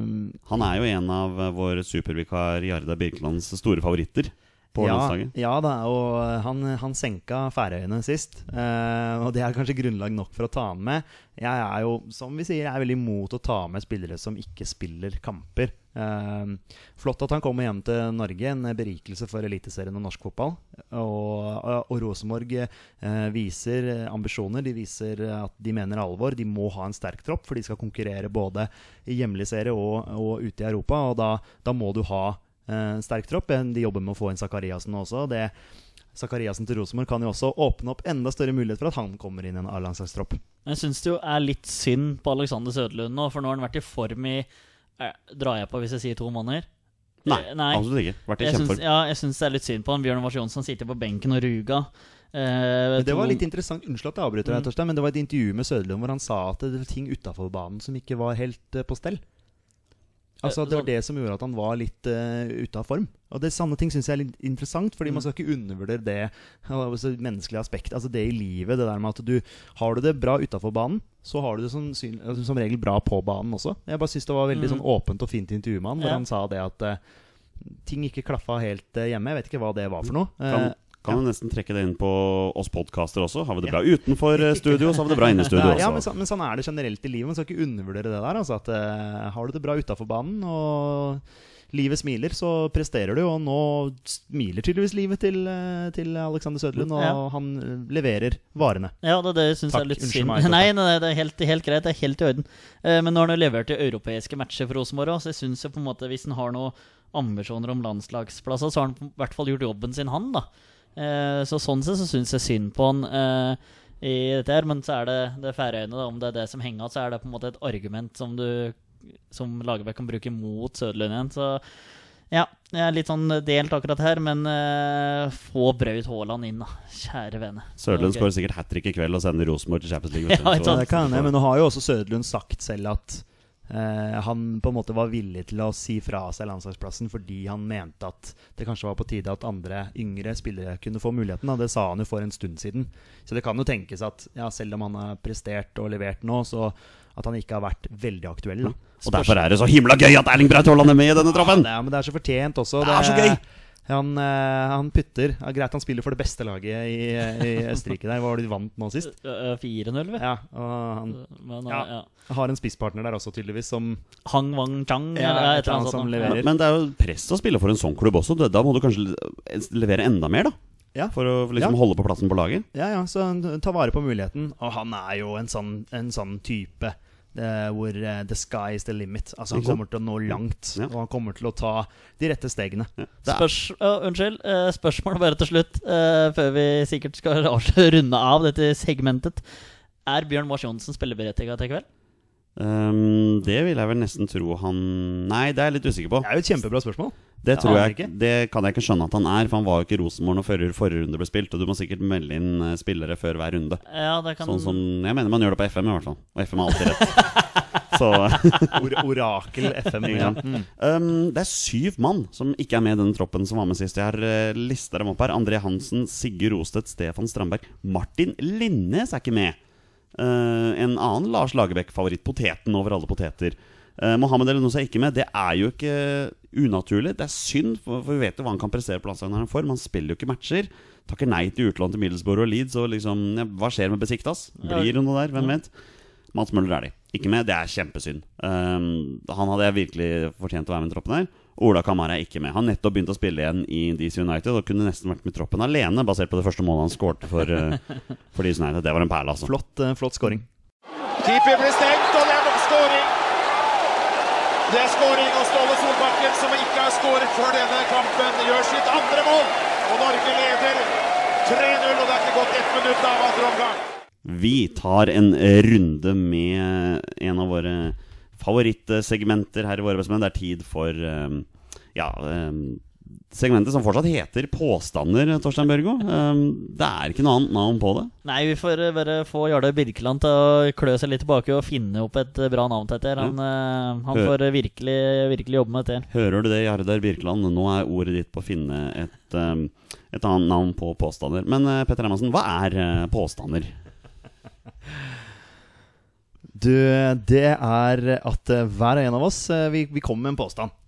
Han er jo en av vår supervikar Jarda Birkelands store favoritter på ja, landslaget. ja da, og han, han senka Færøyene sist. eh, og det er kanskje grunnlag nok for å ta han med. Jeg er jo, som vi sier, jeg er veldig imot å ta med spillere som ikke spiller kamper. Eh, flott at han kommer hjem til Norge. En berikelse for Eliteserien og norsk fotball. Og, og, og Rosenborg eh, viser ambisjoner. De viser at de mener alvor. De må ha en sterk tropp, for de skal konkurrere både i hjemlig serie og, og ute i Europa. Og da, da må du ha eh, sterk tropp. De jobber med å få inn Sakariassen også. Det, Sakariassen til Rosenborg kan jo også åpne opp enda større mulighet for at han kommer inn i en A-landslagstropp. Jeg syns det jo er litt synd på Alexander Søderlund nå, for nå har han vært i form i eh, Drar jeg på hvis jeg sier to måneder? Nei, Eh, nei. absolutt ikke. Vært i Jeg syns, ja, jeg syns det er litt synd på han. Bjørn Mars Johnsen sitter på benken og ruga. Eh, det var litt interessant, Unnskyld at jeg avbryter deg, Mm. Torstein, men det var et intervju med Søderlund hvor han sa at det var ting utafor banen som ikke var helt eh, på stell. Altså, det var Sånn. det som gjorde at han var litt uh, ute av form. Og det Sanne ting syns jeg er litt interessant, fordi Mm. man skal ikke undervurdere det altså, menneskelige aspekt. Altså det i livet. Det der med at du Har du det bra utafor banen, så har du det som, altså, som regel bra på banen også. Jeg bare syns det var veldig Mm. sånn åpent og fint intervju med han, hvor Ja. han sa det at uh, ting ikke klaffa helt uh, hjemme. Jeg vet ikke hva det var for noe. Kan, Eh, kan du nesten trekke det inn på oss podkaster også? Har vi det bra utenfor eh, studio, så har vi det bra inne i studio Ja, men, også. så, men sånn er det generelt i livet. Man skal ikke undervurdere det der. Altså, at, uh, har du det bra utafor banen, og livet smiler, så presterer du. Og nå smiler tydeligvis livet til, eh, til Alexander Søderlund, og Ja. han leverer varene. Ja, det, det syns jeg er litt synd. Nei, nei, det er helt, helt greit. Det er helt i orden. Eh, men nå har han jo levert i europeiske matcher for Rosenborg òg, så jeg syns jo på en måte hvis han har noen ambisjoner om landslagsplasser, så har han i hvert fall gjort jobben sin, han, da. Eh, så sånn sett så syns jeg synd på han eh, i dette her, men så er det det Færøyene. Om det er det som henger igjen, så er det på en måte et argument som du som Lagerbäck kan bruke mot Søderlund igjen. Så ja, jeg er litt sånn delt akkurat her, men uh, få Braut Haaland inn, da. Kjære vene. Søderlund Ok. skårer sikkert hat trick i kveld og sender Rosenborg til Champions League. Ja. Det kan jeg, men nå har jo også Søderlund sagt selv at eh, han på en måte var villig til å si fra seg landslagsplassen fordi han mente at det kanskje var på tide at andre yngre spillere kunne få muligheten. Da. Det sa han jo for en stund siden. Så det kan jo tenkes at ja, selv om han har prestert og levert nå, så at han ikke har vært veldig aktuell. Da. Og derfor er det så himla gøy at Erling Braut Haaland er med i denne Ja, det er, men det er så fortjent også. Det er så gøy! Han, eh, han putter. Ja, greit han spiller for det beste laget i, i Østerrike der. Hva var det de vant nå sist? Eh, 4-0, vel? Ja, og han Men, Ja. ja. har en spisspartner der også, tydeligvis, som Hang Wang Chang Ja, eller et eller annet som sånt. leverer. Men det er jo press å spille for en sånn klubb også. Da- Da må du kanskje levere enda mer, da. Ja. For å liksom Ja. holde på plassen på laget. Ja, ja, så ta vare på muligheten. Og han er jo en sånn, en sånn type eh, hvor uh, the sky is the limit. Altså Han kommer til å nå langt, Ja. og han kommer til å ta de rette stegene. Er, Spørs, uh, unnskyld. spørsmålet spørsmål bare til slutt, eh, før vi sikkert skal runde av dette segmentet. Er Bjørn Mars Johnsen spilleberettiget til i kveld? Um, det vil jeg vel nesten tro han Nei, det er jeg litt usikker på. Det er jo et kjempebra spørsmål. Det, tror jeg, ikke. det kan jeg ikke skjønne at han er, for han var jo ikke Rosenborg når forrige, forrige runde ble spilt. Og du må sikkert melde inn eh, spillere før hver runde. Ja, det kan Sånn som Jeg mener man gjør det på FM, i hvert fall. Og FM er alltid rett. Så Or orakel FM. Ja. Mm. um, Det er syv mann som ikke er med i den troppen som var med sist. Jeg har uh, lista dem opp her. André Hansen, Sigurd Rostedt, Stefan Strandberg. Martin Linnes er ikke med. Uh, en annen Lars Lagerbäck-favoritt. Poteten over alle poteter. Uh, Mohammed Elenossi er ikke med. Det er jo ikke unaturlig. Det er synd, for, for vi vet jo hva han kan prestere på landslaget når han får i. Han spiller jo ikke matcher. Takker nei til utlån til Middlesbrough og Leeds. Og liksom, ja, hva skjer med Besiktas? Blir det noe der? Hvem vet? Mats Møller er de. Ikke med. Det er kjempesynd. Um, han hadde jeg virkelig fortjent å være med i troppen her. Ola Kamara er ikke med. Han nettopp begynte å spille igjen i DC United og kunne nesten vært med i troppen alene, basert på det første målet han skårte for, uh, for DC United. Det var en perle, altså. Flott, uh, flott scoring. Keeper blir stengt, og det. Det er skåring, og Ståle Solbakken, som ikke har skåret før denne kampen, gjør sitt andre mål. Og Norge leder 3-0, og det er ikke gått ett minutt av andre omgang. Vi tar en runde med en av våre favorittsegmenter her i Våre bestemenn. Det er tid for um, ja, um, segmentet som fortsatt heter Påstander, Torstein Børgo. Um, det er ikke noe annet navn på det. Nei, vi får eh, bare få Jarle Birkeland til å klø seg litt tilbake og finne opp et eh, bra navn til dette. Han, ja. han får eh, virkelig, virkelig jobbe med dette. Hører du det, Jardar Birkeland? Nå er ordet ditt på å finne et, um, et annet navn på påstander. Men Petter Hermansen, hva er påstander? Du, det er at eh, hver og en av oss eh, Vi, vi kommer med en påstand eh,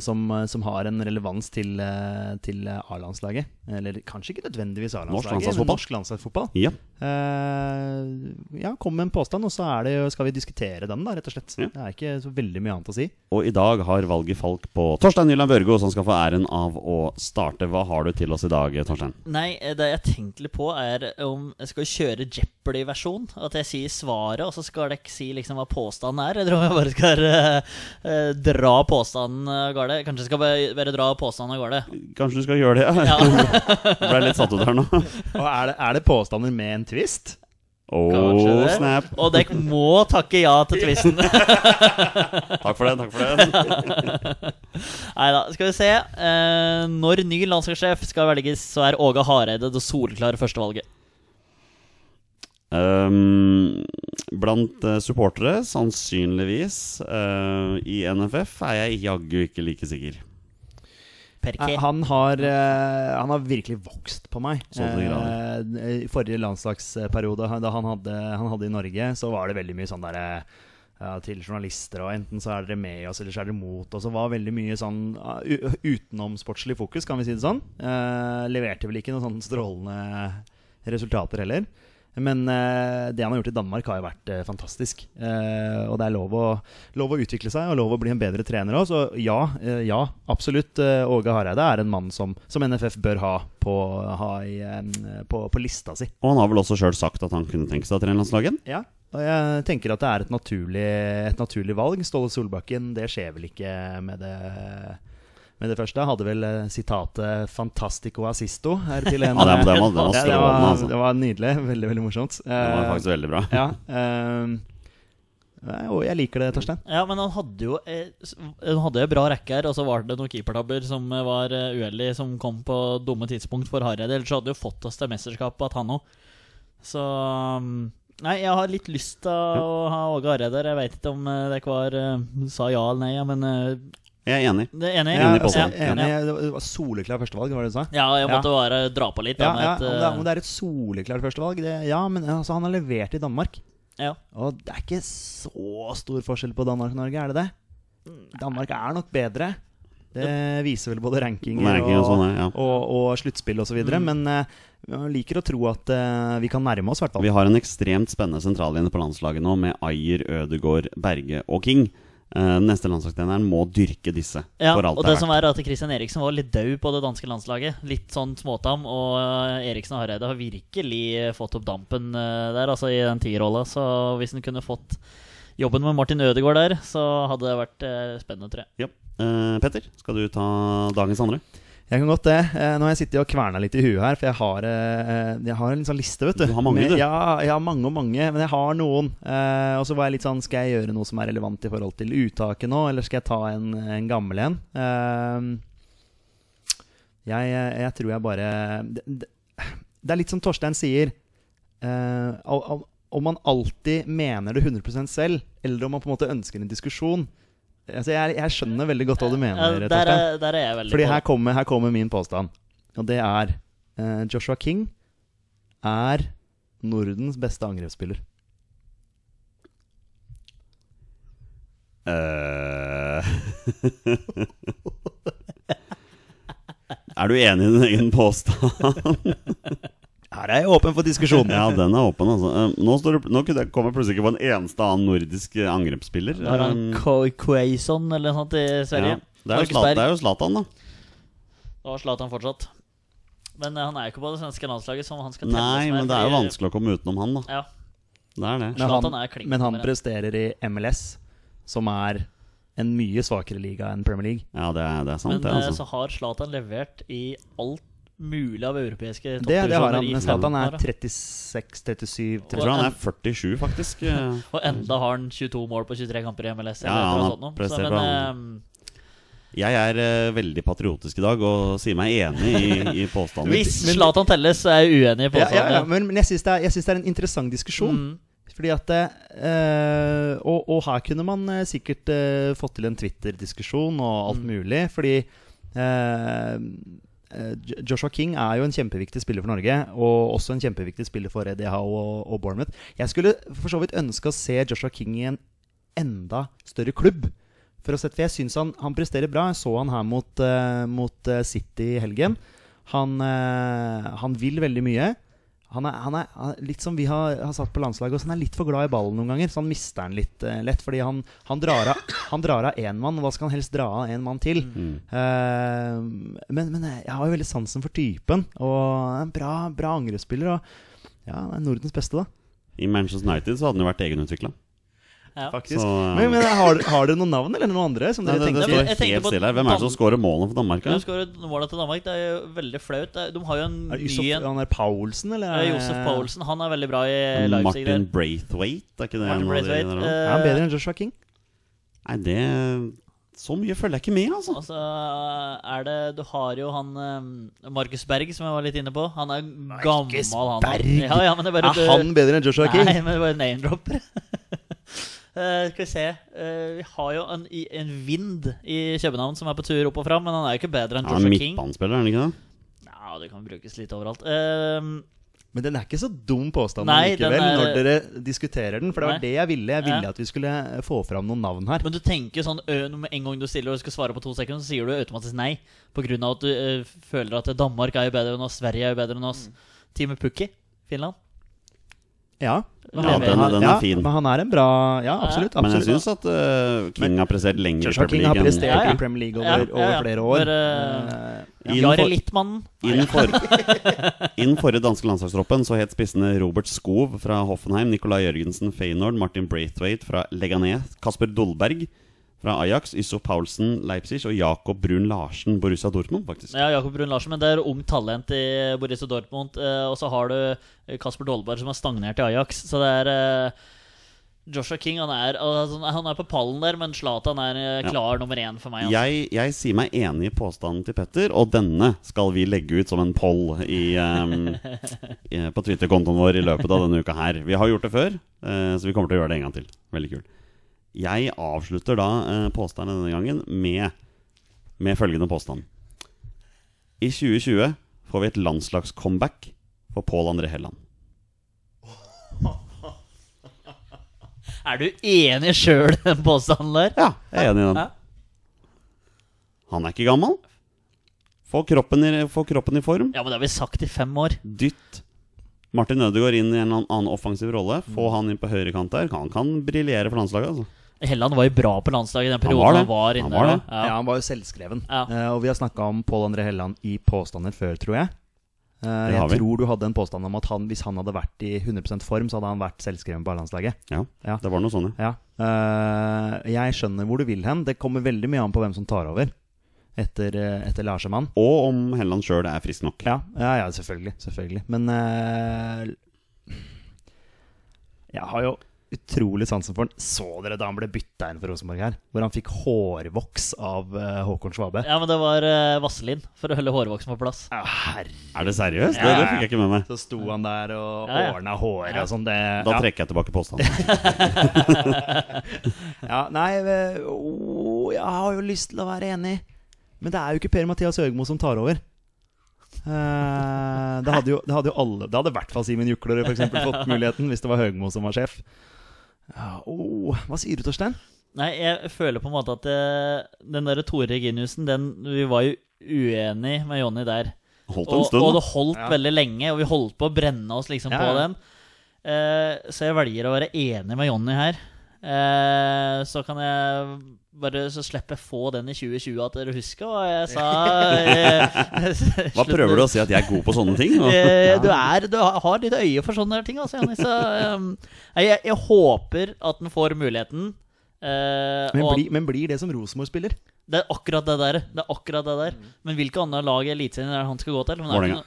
som, som har en relevans til, eh, til A-landslaget. Eller kanskje ikke nødvendigvis A-landslaget, men norsk landslagsfotball. Ja. Eh, ja, kom med en påstand, og så er det, skal vi diskutere den, da, rett og slett. Ja. Det er ikke så veldig mye annet å si. Og i dag har valget Falk på Torstein Nyland Børgo, som skal få æren av å starte. Hva har du til oss i dag, Torstein? Nei, eh, det jeg tenkte litt på, er om jeg skal kjøre Jeopardy-versjon. At jeg sier svaret, og så skal dere si liksom hva påstanden er. Eller om jeg bare skal uh, eh, dra påstanden av gårde. Kanskje skal bare, dra påstanden av gårde. Kanskje du skal gjøre det? Ja. Ja. Ble litt satt ut her nå. Og er det, er det påstander med en twist? Oh, snap. Og dere må takke ja til twisten. Takk for det. takk for det Nei da, skal vi se. Eh, når ny landslagssjef skal velges, så er Åge Hareide det soleklare førstevalget. Um, blant eh, supportere, sannsynligvis, uh, i NFF, er jeg jaggu ikke like sikker. Eh, Han har, uh, han har virkelig vokst på meg. I uh, Eh, I forrige landslagsperiode, da han hadde, han hadde i Norge, så var det veldig mye sånn derre uh, til journalister, og enten så er dere med oss, eller så er dere mot oss. Og var veldig mye sånn uh, utenomsportslig fokus, kan vi si det sånn. Eh, leverte vel ikke noen sånn strålende resultater heller. Men eh, det han har gjort i Danmark, har jo vært eh, fantastisk. Eh, og det er lov å, lov å utvikle seg og lov å bli en bedre trener òg. Så ja, eh, ja, absolutt. eh, Åge Hareide er en mann som, som NFF bør ha, på, ha i, på, på lista si. Og han har vel også sjøl sagt at han kunne tenke seg å trene landslaget? Ja, og jeg tenker at det er et naturlig, et naturlig valg. Ståle Solbakken, det skjer vel ikke med det, med det første. Hadde vel eh, sitatet 'fantastico assisto' her til en Ja, det var- det var- det var det, var, altså. det var nydelig. Veldig, veldig morsomt. Det var Eh, faktisk veldig bra. Ja, ehm, og jeg liker det, Torstein. Ja, men han hadde jo eh, Han hadde jo bra rekke her, og så var det noen keepertabber som var uh, uheldige, som kom på dumme tidspunkt for Hareide. Ellers hadde jo fått oss til mesterskapet at han òg. Så um, Nei, jeg har litt lyst til å ha Åge Hareide her. Jeg veit ikke om dere var sa ja eller nei, men Jeg er enig. det er enig. Enig på altså, enig, det var soleklart førstevalg, var det du sa? Ja, jeg måtte bare dra på litt. Ja, da, ja, et, om, det er, eh, om det er et soleklart førstevalg det, Ja, men altså, han har levert i Danmark. ja. Og det er ikke så stor forskjell på Danmark og Norge, er det det? Danmark er nok bedre. Det viser vel både rankinger Ranking og og, sånn, ja. og, og sluttspill osv. videre Men vi jeg liker å tro at uh, vi kan nærme oss, i hvert fall. Vi har en ekstremt spennende sentrallinje på landslaget nå, med Ayer, Ødegaard, Berge og King. Eh, neste landslagstreneren må dyrke disse Ja, og det det som er at Christian Eriksen var litt død på det danske landslaget. Litt sånn småtam. Og eh, Eriksen og Hareide har virkelig eh, fått opp dampen der, altså i den tierrolla. Så hvis han kunne fått jobben med Martin Ødegaard der, så hadde det vært spennende, tror jeg. Ja. Uh, Petter, skal du ta dagens andre? Jeg kan godt det. Eh, Nå har jeg sittet og kverna litt i huet her, for jeg har, eh, jeg har en sånn liste, vet du. Du har mange, du. Ja, jeg har mange og mange, men jeg har noen. Eh, og så var jeg litt sånn Skal jeg gjøre noe som er relevant i forhold til uttaket nå, eller skal jeg ta en, en gammel en? Jeg, jeg tror jeg bare det, det, er litt som Torstein sier. om man alltid mener det 100% selv, eller om man på en måte ønsker en diskusjon. Altså, jeg, jeg skjønner veldig godt hva du mener, Ja, der, er, der er jeg veldig Fordi her kommer, her kommer min påstand. Og det er uh, Joshua King er Nordens beste angrepsspiller. Uh, er du enig i din egen påstand? Her er jeg åpen for diskusjon. ja, den er åpen, altså. Nå, står det, nå kommer jeg plutselig ikke på en eneste annen nordisk eh, angrepsspiller. Da er han Quaison eller noe sånt i Sverige. ja. det, er jo Zlatan, det er jo Zlatan, da. Da Zlatan fortsatt. Men eh, han er jo ikke på det svenske landslaget, som han skal Nei, med, men det er jo vanskelig å komme utenom han, da. Ja, Det er det. Men han, er men han presterer i MLS, som er en mye svakere liga enn Premier League. Ja, det er, det er sant, Men det, eh, altså. så har Zlatan levert i alt mulig av europeiske Det, det har han. i Men Zlatan er 36-37 Jeg tror han er 47, faktisk. eh. Og enda har han 22 mål på 23 kamper i MLS. Ja, han har prestert Så, bra, men, Jeg er uh, veldig patriotisk i dag og sier meg enig i, i eh, påstanden. hvis Zlatan telles, så er jeg uenig på Ja, ja, ja, sånn. men, men jeg syns det, det er en interessant diskusjon. Mm. Fordi at uh, og, og her kunne man eh, sikkert uh, fått til en Twitter-diskusjon og alt Mm. mulig. Fordi eh, eh, Joshua King er jo en kjempeviktig spiller for Norge. Og også en kjempeviktig spiller for Eddie Howe og, og Bournemouth. Jeg skulle for så vidt ønske å se Joshua King i en enda større klubb. For, sette, for jeg syns han, han presterer bra. Jeg så han her mot, uh, mot eh, City i helgen. Han, uh, han vil veldig mye. Han er, han er, litt som vi har, har satt på landslaget. Også han er litt for glad i ballen noen ganger, så han mister den litt uh, lett. Fordi han, han drar av Han drar av én mann, og hva skal han helst dra av en mann til? Mm. Uh, men, men jeg har jo veldig sansen for typen, og en bra, bra angrepsspiller. Og ja, Nordens beste, da. I Manchester United så hadde han jo vært egenutvikla. Ja. Faktisk. Så, eh, men men har, har dere noen navn, eller noen andre? Som Nei, dere det, det tenker står helt stille her. Hvem er det som scorer målene for Danmark? Hvem da? skårer målet til Danmark? Det er jo veldig flaut. De har jo en Er det ny en. han er Paulsen, eller? Er... Josef Paulsen. Han er veldig bra i Leipzig. Martin Braithwaite, er ikke det Martin en av de Er han bedre enn Joshua King? Nei, det Så mye følger jeg ikke med, altså. Altså, er det Du har jo han eh, Markus Berg, som jeg var litt inne på. Han er gammel, gammel, han. Berg? Ja, ja, men det er bare Er han bedre enn Joshua King? Nei, men det er bare name-dropper. Eh, skal vi se uh, Vi har jo en, en vind i København som er på tur opp og fram, men han er jo ikke bedre enn Han er Joshua King. midtbanespiller, er han ikke det? Ja, det kan brukes litt overalt. Uh, Men den er ikke så dum påstand Nei, likevel, er- når dere diskuterer den. For det var Nei. det jeg ville. Jeg ville Ja. at vi skulle få fram noen navn her. men du tenker sånn ø, Med en gang du stiller og skal svare på to sekunder, så sier du automatisk nei. På grunn av at du ø, føler at Danmark er jo bedre enn oss, Sverige er jo bedre enn oss. Teamet Pukki, Finland. Ja, Ja, den- den er ja, fin. Men han er en bra Ja, absolutt. Men jeg absolutt. syns at uh, King har prestert lenger i Joshua King Premier har League. prestert Ja, ja. i Premier League over, Ja, ja, ja. over flere år. Uh, Eh, Jari Littmannen. Innenfor, innenfor den danske landslagstroppen så het spissene Robert Skov fra Hoffenheim, Nicolai Jørgensen Feyenoord, Martin Braithwaite fra Leganet, Kasper Dolberg fra Ajax, Ysso Paulsen Leipzig og Jakob Brun Larsen Borussia Dortmund, faktisk. Ja, Jakob Brun Larsen, men det er ung talent i Borussia Dortmund. eh, Og så har du eh, Kasper Dolberg, som er stagnert i Ajax. Så det er eh, Joshua King han er, altså, han er på pallen der, men Zlatan er klar Ja. nummer én for meg. Altså. Jeg, jeg sier meg enig i påstanden til Petter, og denne skal vi legge ut som en poll i, ehm, på Twitter-kontoen vår i løpet av denne uka her. Vi har gjort det før, så vi kommer til å gjøre det en gang til. Veldig kult. Jeg avslutter da eh, påstanden denne gangen med, med følgende påstand. I 2020 får vi et landslagscomeback for Pål André Helland. Er du enig sjøl i den påstanden der? Ja, jeg er enig i den. Han er ikke gammel. Få kroppen, i- få kroppen i form. Ja, men det har vi sagt i fem år. Dytt Martin Ødegaard inn i en eller annen offensiv rolle. Få han inn på høyrekant der. Han kan briljere for landslaget. Altså. Helland var jo bra på landslaget i den Han perioden var han var inne. Han var det. Ja, Ja. han var jo selvskreven. Ja. Uh, og vi har snakka om Pål André Helland i påstander før, tror jeg. Uh, jeg vi. tror du hadde en påstand om at han, hvis han hadde vært i 100% form, så hadde han vært selvskreven på A-landslaget. Ja, Ja. det var noe sånn, ja. Eh, jeg skjønner hvor du vil hen. Det kommer veldig mye an på hvem som tar over etter, etter Larsemann. Og om Helland sjøl er frisk nok. Ja, ja, ja selvfølgelig. selvfølgelig. Men eh, jeg har jo utrolig sansen for han. Så dere da han ble bytta inn for Rosenborg her? Hvor han fikk hårvoks av uh, Håkon Svabe? ja, men det var uh, Vaselin for å holde hårvoksen på plass. Ja, herre. Er det seriøst? Ja, Det, det fikk jeg ikke med meg. Så sto han der og Ja, ja. ordna håret og sånn. Da ja. trekker jeg tilbake påstanden. ja, nei, eh, åh, jeg har jo lyst til å være enig. Men det er jo ikke Per-Mathias Høgmo som tar over. Uh, det, hadde jo, det hadde jo alle Det hadde i hvert fall Simen Juklerud for eksempel, fått muligheten hvis det var Høgmo som var sjef. Ja, åh, hva sier du, Torstein? Nei, jeg føler på en måte at det, den der Tore Reginiussen, den Vi var jo uenige med Jonny der. Holdt en Og, stund. og det holdt Ja. veldig lenge, og vi holdt på å brenne oss liksom Ja, på den. Eh, så jeg velger å være enig med Jonny her. Eh, så kan jeg bare Så slipper jeg få den i 2020, at dere husker hva jeg sa. Eh, Hva prøver du å si? At jeg er god på sånne ting? Eh, du, er, du har litt øye for sånne ting, altså, Jonny. Så um, jeg, jeg håper at den får muligheten. eh, Men, og bli, men blir det som Rosenborg-spiller? det er akkurat det der. Det er akkurat det der. Men hvilke andre lag i Eliteserien er det han skal gå til? Men det er Vålerenga.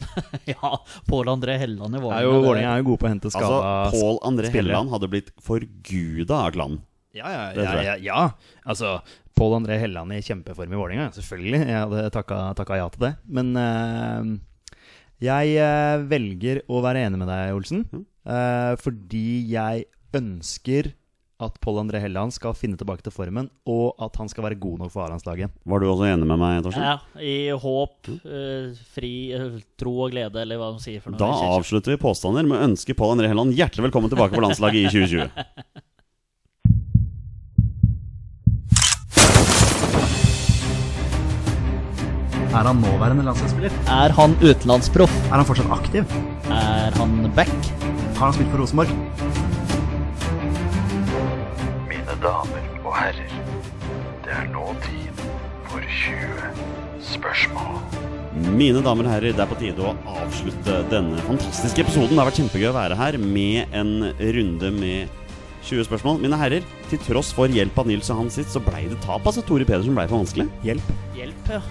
ja, Pål André Helland i Er Vålerenga. Vålerenga er jo gode på å hente Altså, Pål André. Helland hadde blitt forguda av klan. Ja, ja, ja, ja, ja. Altså, Pål André Helland i kjempeform i Vålerenga, selvfølgelig. Jeg hadde takka, takka ja til det. Men uh, jeg uh, velger å være enig med deg, Olsen. Eh, fordi jeg ønsker at Pål André Helland skal finne tilbake til formen, og at han skal være god nok for A-landslaget. Var du også enig med meg, Torstein? Ja, I håp, uh, fri, tro og glede, eller hva de sier for noe. Da avslutter vi påstander med å ønske Pål André Helland hjertelig velkommen tilbake på landslaget i 2020. Er han nåværende landslagsspiller? Er han utenlandsproff? Er han fortsatt aktiv? Er han back? Har han spilt for Rosenborg? Mine damer og herrer, det er nå tid for 20 spørsmål. Mine damer og herrer, det er på tide å avslutte denne fantastiske episoden. Det har vært kjempegøy å være her med en runde med 20 spørsmål. Mine herrer, til tross for hjelp av Nils og han sitt, så blei det tap. Altså, Tore Pedersen blei for vanskelig. Hjelp. Hjelp, ja.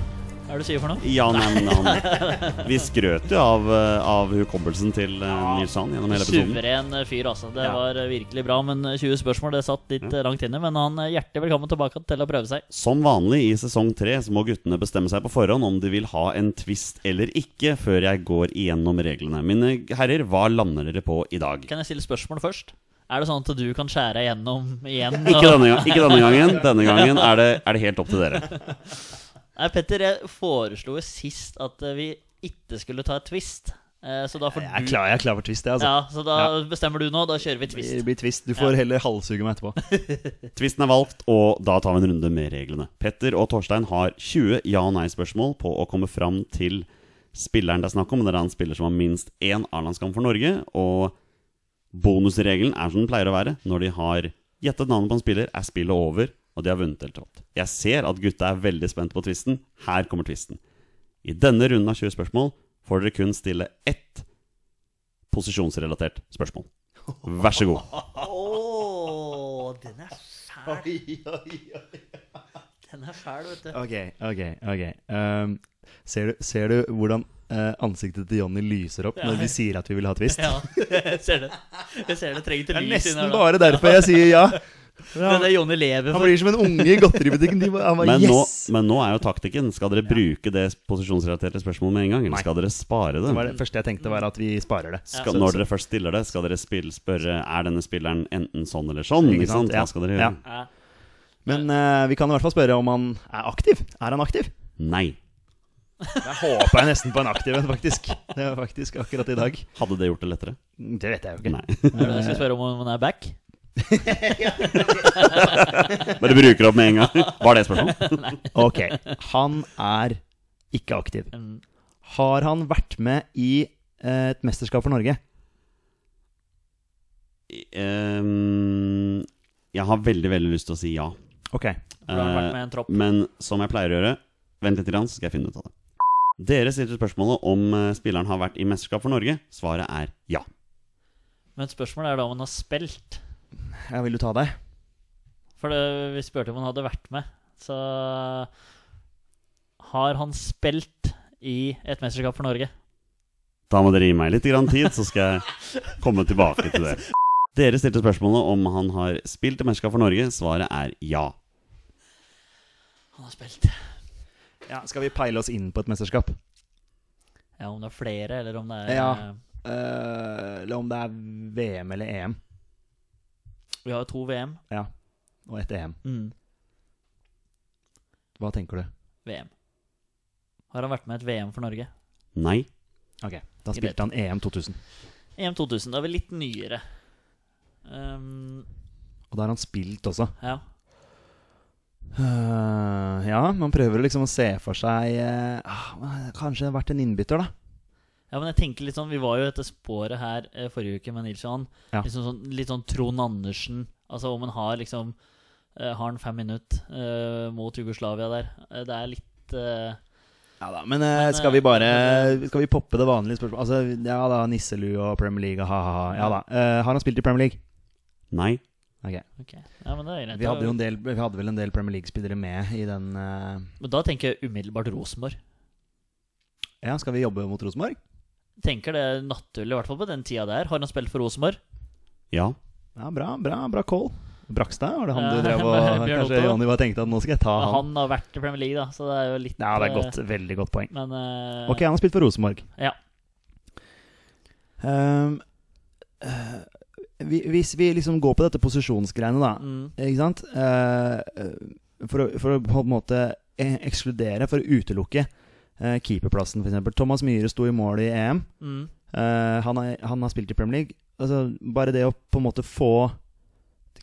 Hva er det du sier for noe? Ja, nei, men han Vi skrøt jo av, eh, av hukommelsen til ja. Nils Sand gjennom hele episoden. Suveren eh, fyr, altså. Det Ja. var eh, virkelig bra. Men eh, 20 spørsmål det satt litt ja. langt inne. Men han er hjertelig velkommen tilbake til å prøve seg. Som vanlig i sesong tre så må guttene bestemme seg på forhånd om de vil ha en twist eller ikke, før jeg går igjennom reglene. Mine herrer, hva lander dere på i dag? Kan jeg stille spørsmål først? Er det sånn at du kan skjære igjennom igjen? Ikke denne, ikke denne gangen. Denne gangen er det, er det helt opp til dere. Nei, Petter, jeg foreslo jo sist at eh, vi ikke skulle ta et twist. Eh, Så da får Jeg er du klar, jeg er klar for twist, jeg, altså. Ja, så da bestemmer du nå. Da kjører vi Det twist. blir twist. Du får heller halshugge meg etterpå. Twisten er valgt, og da tar vi en runde med reglene. Petter og Torstein har 20 ja- og nei-spørsmål på å komme fram til spilleren det er snakk om. Det er en spiller som har minst én A-landskamp for Norge. Og bonusregelen er som den pleier å være. Når de har gjettet navnet på en spiller, er spillet over, og de har vunnet eller tapt. Jeg ser at gutta er veldig spent på tvisten. Her kommer tvisten. I denne runden av 20 spørsmål får dere kun stille ett posisjonsrelatert spørsmål. Vær så god. Oh, den er fæl. Den er fæl, vet du. Ok, ok, ok. Um, ser, du, ser du hvordan uh, ansiktet til Jonny lyser opp når vi sier at vi vil ha twist? Ja, jeg ser det. Jeg ser det. Trenger Det ikke er lys inni nesten bare derfor jeg sier ja. Men det er Jonny lever Han blir som en unge i godteributikken. Men, yes! men nå er jo taktikken Skal dere bruke det posisjonsrelaterte spørsmålet med en gang? Eller Nei. skal dere spare det? Det var det første jeg tenkte, var at vi sparer det. Skal, når dere først stiller det, skal dere spille, spørre Er denne spilleren enten sånn eller sånn? Ikke sant? Hva skal dere gjøre? Ja. Ja. Men uh, vi kan i hvert fall spørre om han er aktiv. Er han aktiv? Nei. Der håper jeg nesten på en aktiv en, faktisk. Det var faktisk akkurat i dag. Hadde det gjort det lettere? Det vet jeg jo ikke. Nei. Er det jeg skal spørre om han er back? Bare bruker opp med en gang. Var det spørsmål? Ok, han er ikke aktiv. Mm. Har han vært med i eh, et mesterskap for Norge? Um, jeg har veldig, veldig lyst til å si ja. Ok. For har vært med en tropp. Men som jeg pleier å gjøre, vent litt, så skal jeg finne ut av det. Dere stilte spørsmålet om eh, spilleren har vært i mesterskap for Norge. Svaret er ja. Men spørsmålet er da om han har spilt. Ja, vil du ta deg? For det, vi spurte om han hadde vært med. Så har han spilt i et mesterskap for Norge? Da må dere gi meg litt grann tid, så skal jeg komme tilbake til det. Dere stilte spørsmålet om han har spilt i mesterskap for Norge. Svaret er ja. Han har spilt. Ja, Skal vi peile oss inn på et mesterskap? Ja, om det er flere, eller om det er Ja. eh, Eh, eller om det er VM eller EM. Vi har to VM. Ja. Og ett EM. Mm. Hva tenker du? VM. Har han vært med i et VM for Norge? Nei. Ok, Da Greit. spilte han EM 2000. EM 2000. Da er vi litt nyere. Um, Og da har han spilt også. ja. Uh, ja, man prøver liksom å se for seg ah, Kanskje vært en innbytter, da. Ja, men jeg tenker litt sånn Vi var jo etter sporet her eh, forrige uke med Nils Johan. Ja. Liksom sånn, litt sånn Trond Andersen. Altså om han har liksom eh, Har han fem minutter eh, mot Jugoslavia der? Eh, det er litt eh, Ja da, Men, eh, Men, skal vi bare Skal vi poppe det vanlige spørsmålet? Altså, ja da, Nisselue og Premier League, ha-ha-ha. Ja da. Eh, har han spilt i Premier League? Nei. Ok. Okay. Ja, men det er greit. Vi hadde jo en del Vi hadde vel en del Premier League-spillere med i den eh, Men da tenker jeg umiddelbart Rosenborg. Ja, skal vi jobbe mot Rosenborg? Tenker det er naturlig, i hvert fall på den tida der. Har han spilt for Rosenborg? Ja. Ja, bra, bra, bra call. Brakstad, var det han Ja, du drev og Kanskje Otto. Jonny bare tenkte at nå skal jeg ta Men han. han har vært i Premier League, da, så det er jo litt Ja, det er eh, godt. Veldig godt poeng. Men uh, Ok, han har spilt for Rosenborg. Ja. Um, uh, vi, hvis vi liksom går på dette posisjonsgreiene, da. Mm, Ikke sant? uh, for, å, for å på en måte ekskludere, for å utelukke eh, keeperplassen, f.eks. Thomas Myhre sto i mål i EM. mm, Eh, han, har, han har spilt i Premier League. Altså, bare det å på en måte få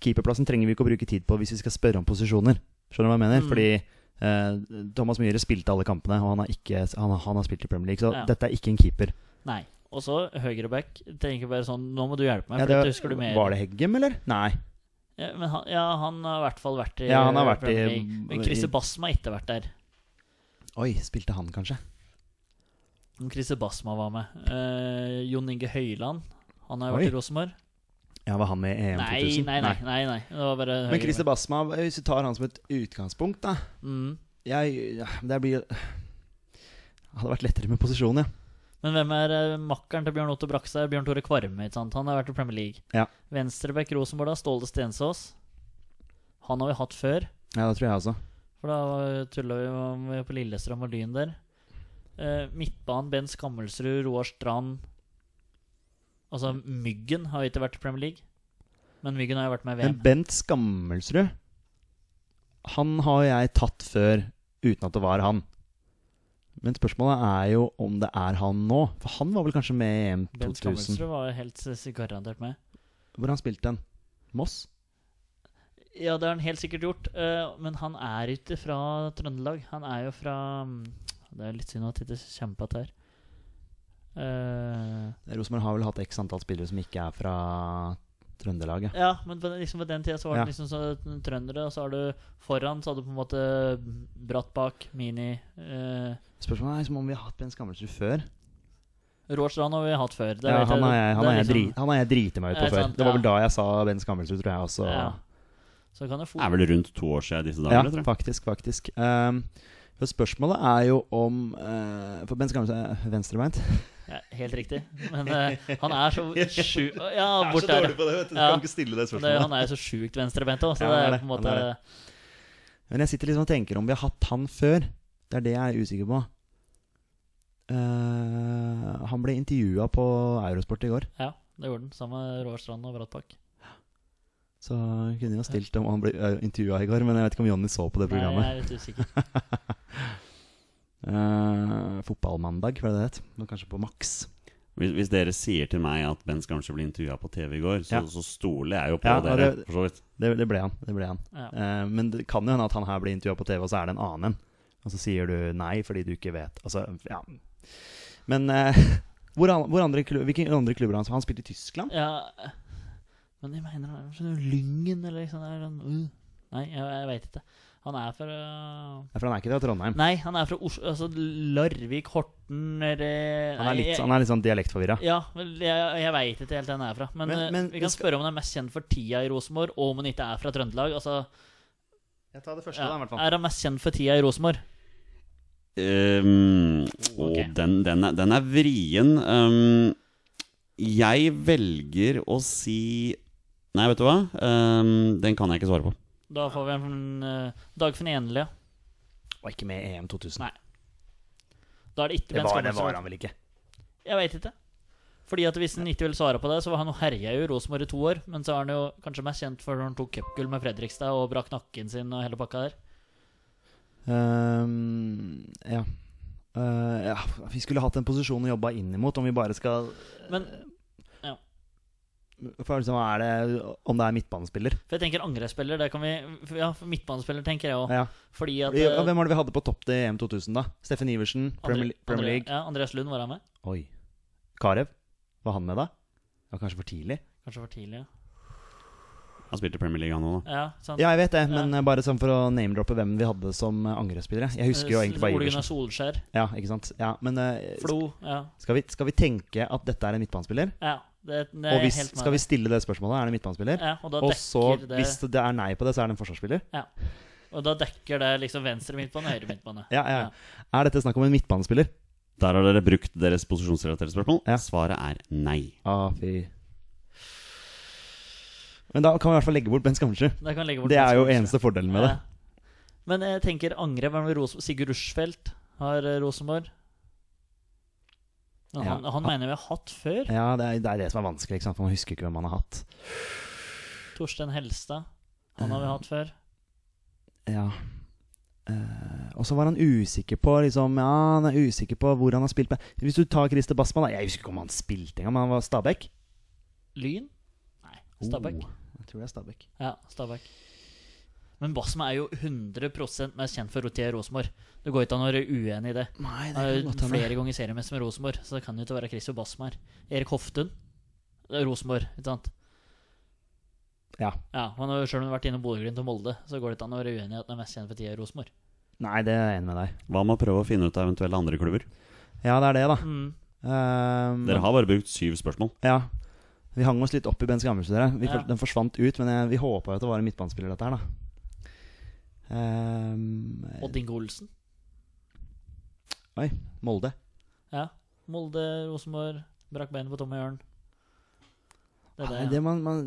Keeperplassen trenger vi ikke å bruke tid på hvis vi skal spørre om posisjoner. Skjønner du hva jeg mener? Mm. Fordi eh, Thomas Myhre spilte alle kampene, og han har, ikke, han, har- han har spilt i Premier League. Så Ja. dette er ikke en keeper. Nei. Og så høyreback. Tenker bare sånn Nå må du hjelpe meg. Ja, det, var det Heggem, eller? Nei. Ja, men han, ja, han har i hvert fall vært i Ja, han har vært i-. Men Christer Bassem har ikke vært der. Oi, spilte han kanskje? Christer Basma var med. Eh, Jon Inge Høyland. Han har jo vært i Rosenborg. Ja, Var han med i EM Nei, 2000? nei, nei, nei, nei. Det var bare Men Christer Basma, hvis du tar han som et utgangspunkt, da mm. jeg, ja, Det blir hadde vært lettere med posisjon, ja. Men hvem er eh, makkeren til Bjørn Otto Brakstad? Bjørn Tore Kvarme. ikke sant? Han har vært i Premier League. Ja. Venstrebekk Rosenborg, da. Ståle Stensås. Han har vi hatt før. Ja, det tror jeg også. For da tulla vi med på Lillestrøm og Lyn der. Eh, midtbanen, Ben Skammelsrud, Roar Strand Altså, Myggen har jo ikke vært i Premier League. Men Myggen har jo vært med i VM. Men Bent Skammelsrud Han har jeg tatt før uten at det var han. Men spørsmålet er jo om det er han nå. For han var vel kanskje med i EM 2000? Bent Skammelsrud var jo helt garantert med. Hvor han spilt den? Moss? Ja, det har han helt sikkert gjort. eh, men han er ikke fra Trøndelag. Han er jo fra mm, Det er litt synd at det ikke kommer på her. Uh, Rosenborg har vel hatt x antall spillere som ikke er fra Trøndelag, ja. ja, men liksom på den tida så var det Ja. liksom så trøndere, og så har du foran så hadde du på en måte bratt bak, mini uh, Spørsmålet er liksom om vi har hatt Ben Skammelsrud før. Roar Strand har vi hatt før. Det Ja, han har jeg, han jeg, liksom- han jeg driti meg ut på før. sant, Det var vel ja. da jeg sa Ben Skammelsrud, tror jeg også. Ja. Så kan det Det er vel rundt to år siden disse Ja, dager, tror jeg. faktisk, faktisk. Um, for spørsmålet er jo om uh, For Ben Skammelsrud er venstrebeint. ja, Helt riktig. Men uh, han er så sju... Ja, bort der. på det, vet du. Du kan ikke stille det spørsmålet. det, han er jo så sjukt venstrebeint òg, så Ja, det er er på en måte er Men jeg sitter liksom og tenker om vi har hatt han før. Det er det jeg er usikker på. Uh, han ble intervjua på Eurosport i går, Ja, det gjorde han. Sammen med Roar Strand og Brattbakk. Så jeg kunne jo stilt om han ble intervjua i går, men jeg vet ikke om Jonny så på det programmet. Nei, jeg er litt usikker. Eh, fotballmandag, hva er det det het? Kanskje på Maks. Hvis, hvis dere sier til meg at Ben kanskje ble intervjua på TV i går, så, Ja. så stoler jeg jo på Ja, dere. det- for så vidt Det, det ble han. Det ble han. Ja. Uh, men det kan jo hende at han her blir intervjua på TV, og så er det en annen en. Og så sier du nei fordi du ikke vet. Altså, ja. Men uh, hvor, hvor andre klubb, hvilke andre klubber har han? Han spilte i Tyskland? Ja, men jeg mener han er sånn Lyngen eller liksom sånn, uh. Nei, jeg, jeg veit ikke. Han er fra Ja, for han er ikke fra Trondheim. Nei, han er fra Oslo, altså Larvik, Horten eller Han er litt, jeg- han er litt sånn dialektforvirra. Ja, jeg, jeg veit ikke helt hvor han er fra. Men, Men- eh, men vi kan skal- spørre om han er mest kjent for tida i Rosenborg, og om han ikke er fra Trøndelag. Altså, Jeg tar det første, ja, da, i hvert fall. er han mest kjent for tida i Rosenborg? Ehm, Og den, den, er, den er vrien. Um, jeg velger å si Nei, vet du hva? Um, den kan jeg ikke svare på. Da får vi en uh, Dagfinn Enli. Og ikke med i EM 2000. Nei. Da er det ikke det, var, det var han vel ikke. Jeg veit ikke. Fordi at Hvis han ikke ville svare på det, så var han herja jo i Rosenborg i to år. Men så er han jo kanskje mest kjent for når han tok cupgull med Fredrikstad og brakk nakken sin og hele pakka der. Um, ja. Uh, ja. Vi skulle hatt en posisjon å jobbe inn imot, om vi bare skal Men. For liksom, er det, Om det er midtbanespiller? For jeg tenker angrepsspiller, det kan vi Ja, midtbanespiller tenker jeg òg. Ja. Fordi at Ja, eh, Hvem var det vi hadde på topp til EM 2000, da? Steffen Iversen, Premier, Andre- Premier Andre- League. Ja, Andreas Lund var han med. Oi. Karev? Var han med da? Ja, kanskje for tidlig? Kanskje for tidlig. ja. Han spilte Premier League, han òg, da. Ja, sant. Ja, jeg vet det, men ja. bare sånn for å name-droppe hvem vi hadde som eh, angrepsspillere. Jeg husker jo Eh, egentlig bare Ole Gunnar Iversen. Solskjær. Ja, ikke sant? Ja, men eh, Flo. Ja. skal, vi, skal vi tenke at dette er en midtbanespiller? ja det, det Og hvis, skal vi stille det spørsmålet? Er det midtbanespiller? ja, og Og så, det hvis det er nei på det, så er det en forsvarsspiller? Ja. Og da dekker det liksom venstre midtbane og høyre midtbane. Ja, ja. Er dette snakk om en midtbanespiller? Der har dere brukt deres posisjonsrelaterte spørsmål. Ja. Svaret er nei. Ah, fy. Men da kan vi i hvert fall legge bort Ben bort Det er jo eneste fordelen med det. Men jeg tenker vil Sigurd Rushfeldt har eh, Rosenborg. Han, Ja. han mener vi har hatt før. Ja, det er, det er det som er vanskelig, for man husker ikke hvem man har hatt. Torstein Helstad. Han har vi hatt før. Ja. Uh, og så var han usikker på liksom, Ja, han er usikker på hvor han har spilt med Hvis du tar Christer Bassmann da, Jeg husker ikke om han spilte engang, men han var Stabæk. Lyn? Nei, Stabæk. Oh, jeg tror det er Stabæk. Ja, Stabæk. Men Basma er jo 100% mest kjent for Rotier Rosenborg. Det går ikke an å være uenig i det. Nei, det er jo flere ganger seriemester med Rosenborg, så det kan jo ikke være Christer Basma her. Erik Hoftun. Det er Rosenborg, ikke sant? Ja. Ja, han har jo Selv om han har vært innom Bodø-Glimt og Molde, så går det ikke an å være uenig i at han er mest kjent for tida i Rosenborg. Nei, det er jeg enig med deg. Hva med å prøve å finne ut av eventuelle andre klubber? Ja, det er det, da. Mm. Um, Dere har bare brukt syv spørsmål. Ja. Vi hang oss litt opp i Bens Skammelsrud Ja. Den forsvant ut, men jeg, vi håpa jo at det var en midtbanespiller, dette her, da. Um, Odd Inge Olsen. Oi, Molde. Ja. Molde, Rosenborg, brakk beinet på Tommy Ørn. Det er det, ja. det man, man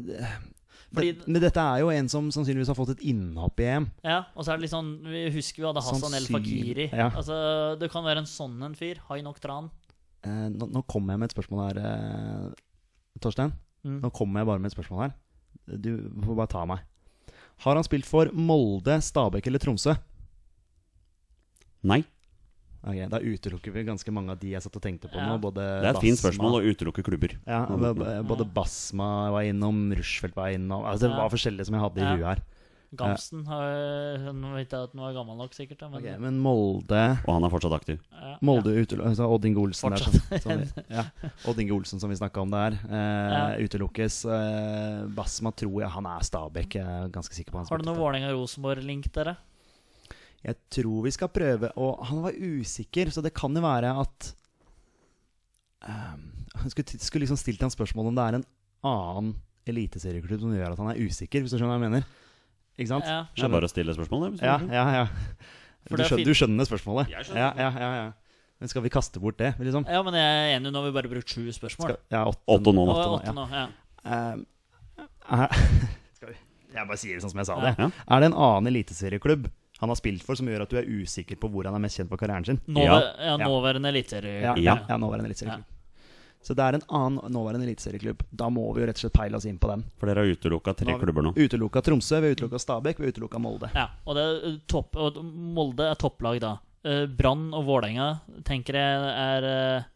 Fordi- det, Men dette er jo en som sannsynligvis har fått et innhopp i EM. Ja, og så er det litt sånn Vi husker vi hadde Hassan El Fakiri. ja. Altså, det kan være en sånn en fyr. Hai nok tran. Eh, nå, nå kommer jeg med et spørsmål her, eh, Torstein. Mm. Nå kommer jeg bare med et spørsmål her. Du får bare ta meg. Har han spilt for Molde, Stabæk eller Tromsø? Nei. Ok, Da utelukker vi ganske mange av de jeg satt og tenkte på Ja. nå. Både Det er et fint spørsmål å utelukke klubber. Ja, b- Både Basma var innom, Rushfeldt var innom altså, Det var forskjellige som jeg hadde i huet her. Gamsten har Nå vet jeg at han var gammel nok, sikkert. Men, Ok, men Molde Og han er fortsatt aktiv. ja, Molde ja. altså Odd Inge Olsen der, som, som ja, Odd Inge Olsen som vi snakka om der. Eh, Ja. Utelukkes. Eh, Basma tror jeg han er Stabæk. Jeg er ganske sikker på han Har du noen. Vålerenga-Rosenborg-link, dere? Jeg tror vi skal prøve Og han var usikker, så det kan jo være at ehm, Jeg skulle, skulle liksom stilt han spørsmål om det er en annen eliteserieklubb som gjør at han er usikker, hvis du skjønner hva jeg mener? Ikke sant? Ja. Det er bare å stille spørsmål. det, Ja, ja, ja. Du er skjønner, du skjønner spørsmålet? Jeg skjønner Ja, ja, ja, ja. Men skal vi kaste bort det, liksom? Ja, men jeg er enig, nå har vi bare brukt sju spørsmål. Skal, ja, åtte, Åtte nå, Åtte, nå, åtte nå, ja. Ehm, er- skal vi Jeg bare sier det sånn som jeg sa det. Ja. Er det en annen eliteserieklubb han har spilt for, som gjør at du er usikker på hvor han er mest kjent for karrieren sin? Nå, Ja. ja. nåværende. Ja, Ja. ja. ja nåværende eliteserieklubb. Så det er en annen nåværende eliteserieklubb. Da må vi jo rett og slett peile oss inn på den. For dere har utelukka tre har klubber nå. Utelukka Tromsø, vi har utelukka Stabæk, vi har utelukka Molde. Ja, og, det er topp, og Molde er topplag da. Eh, Brann og Vålerenga tenker jeg er eh,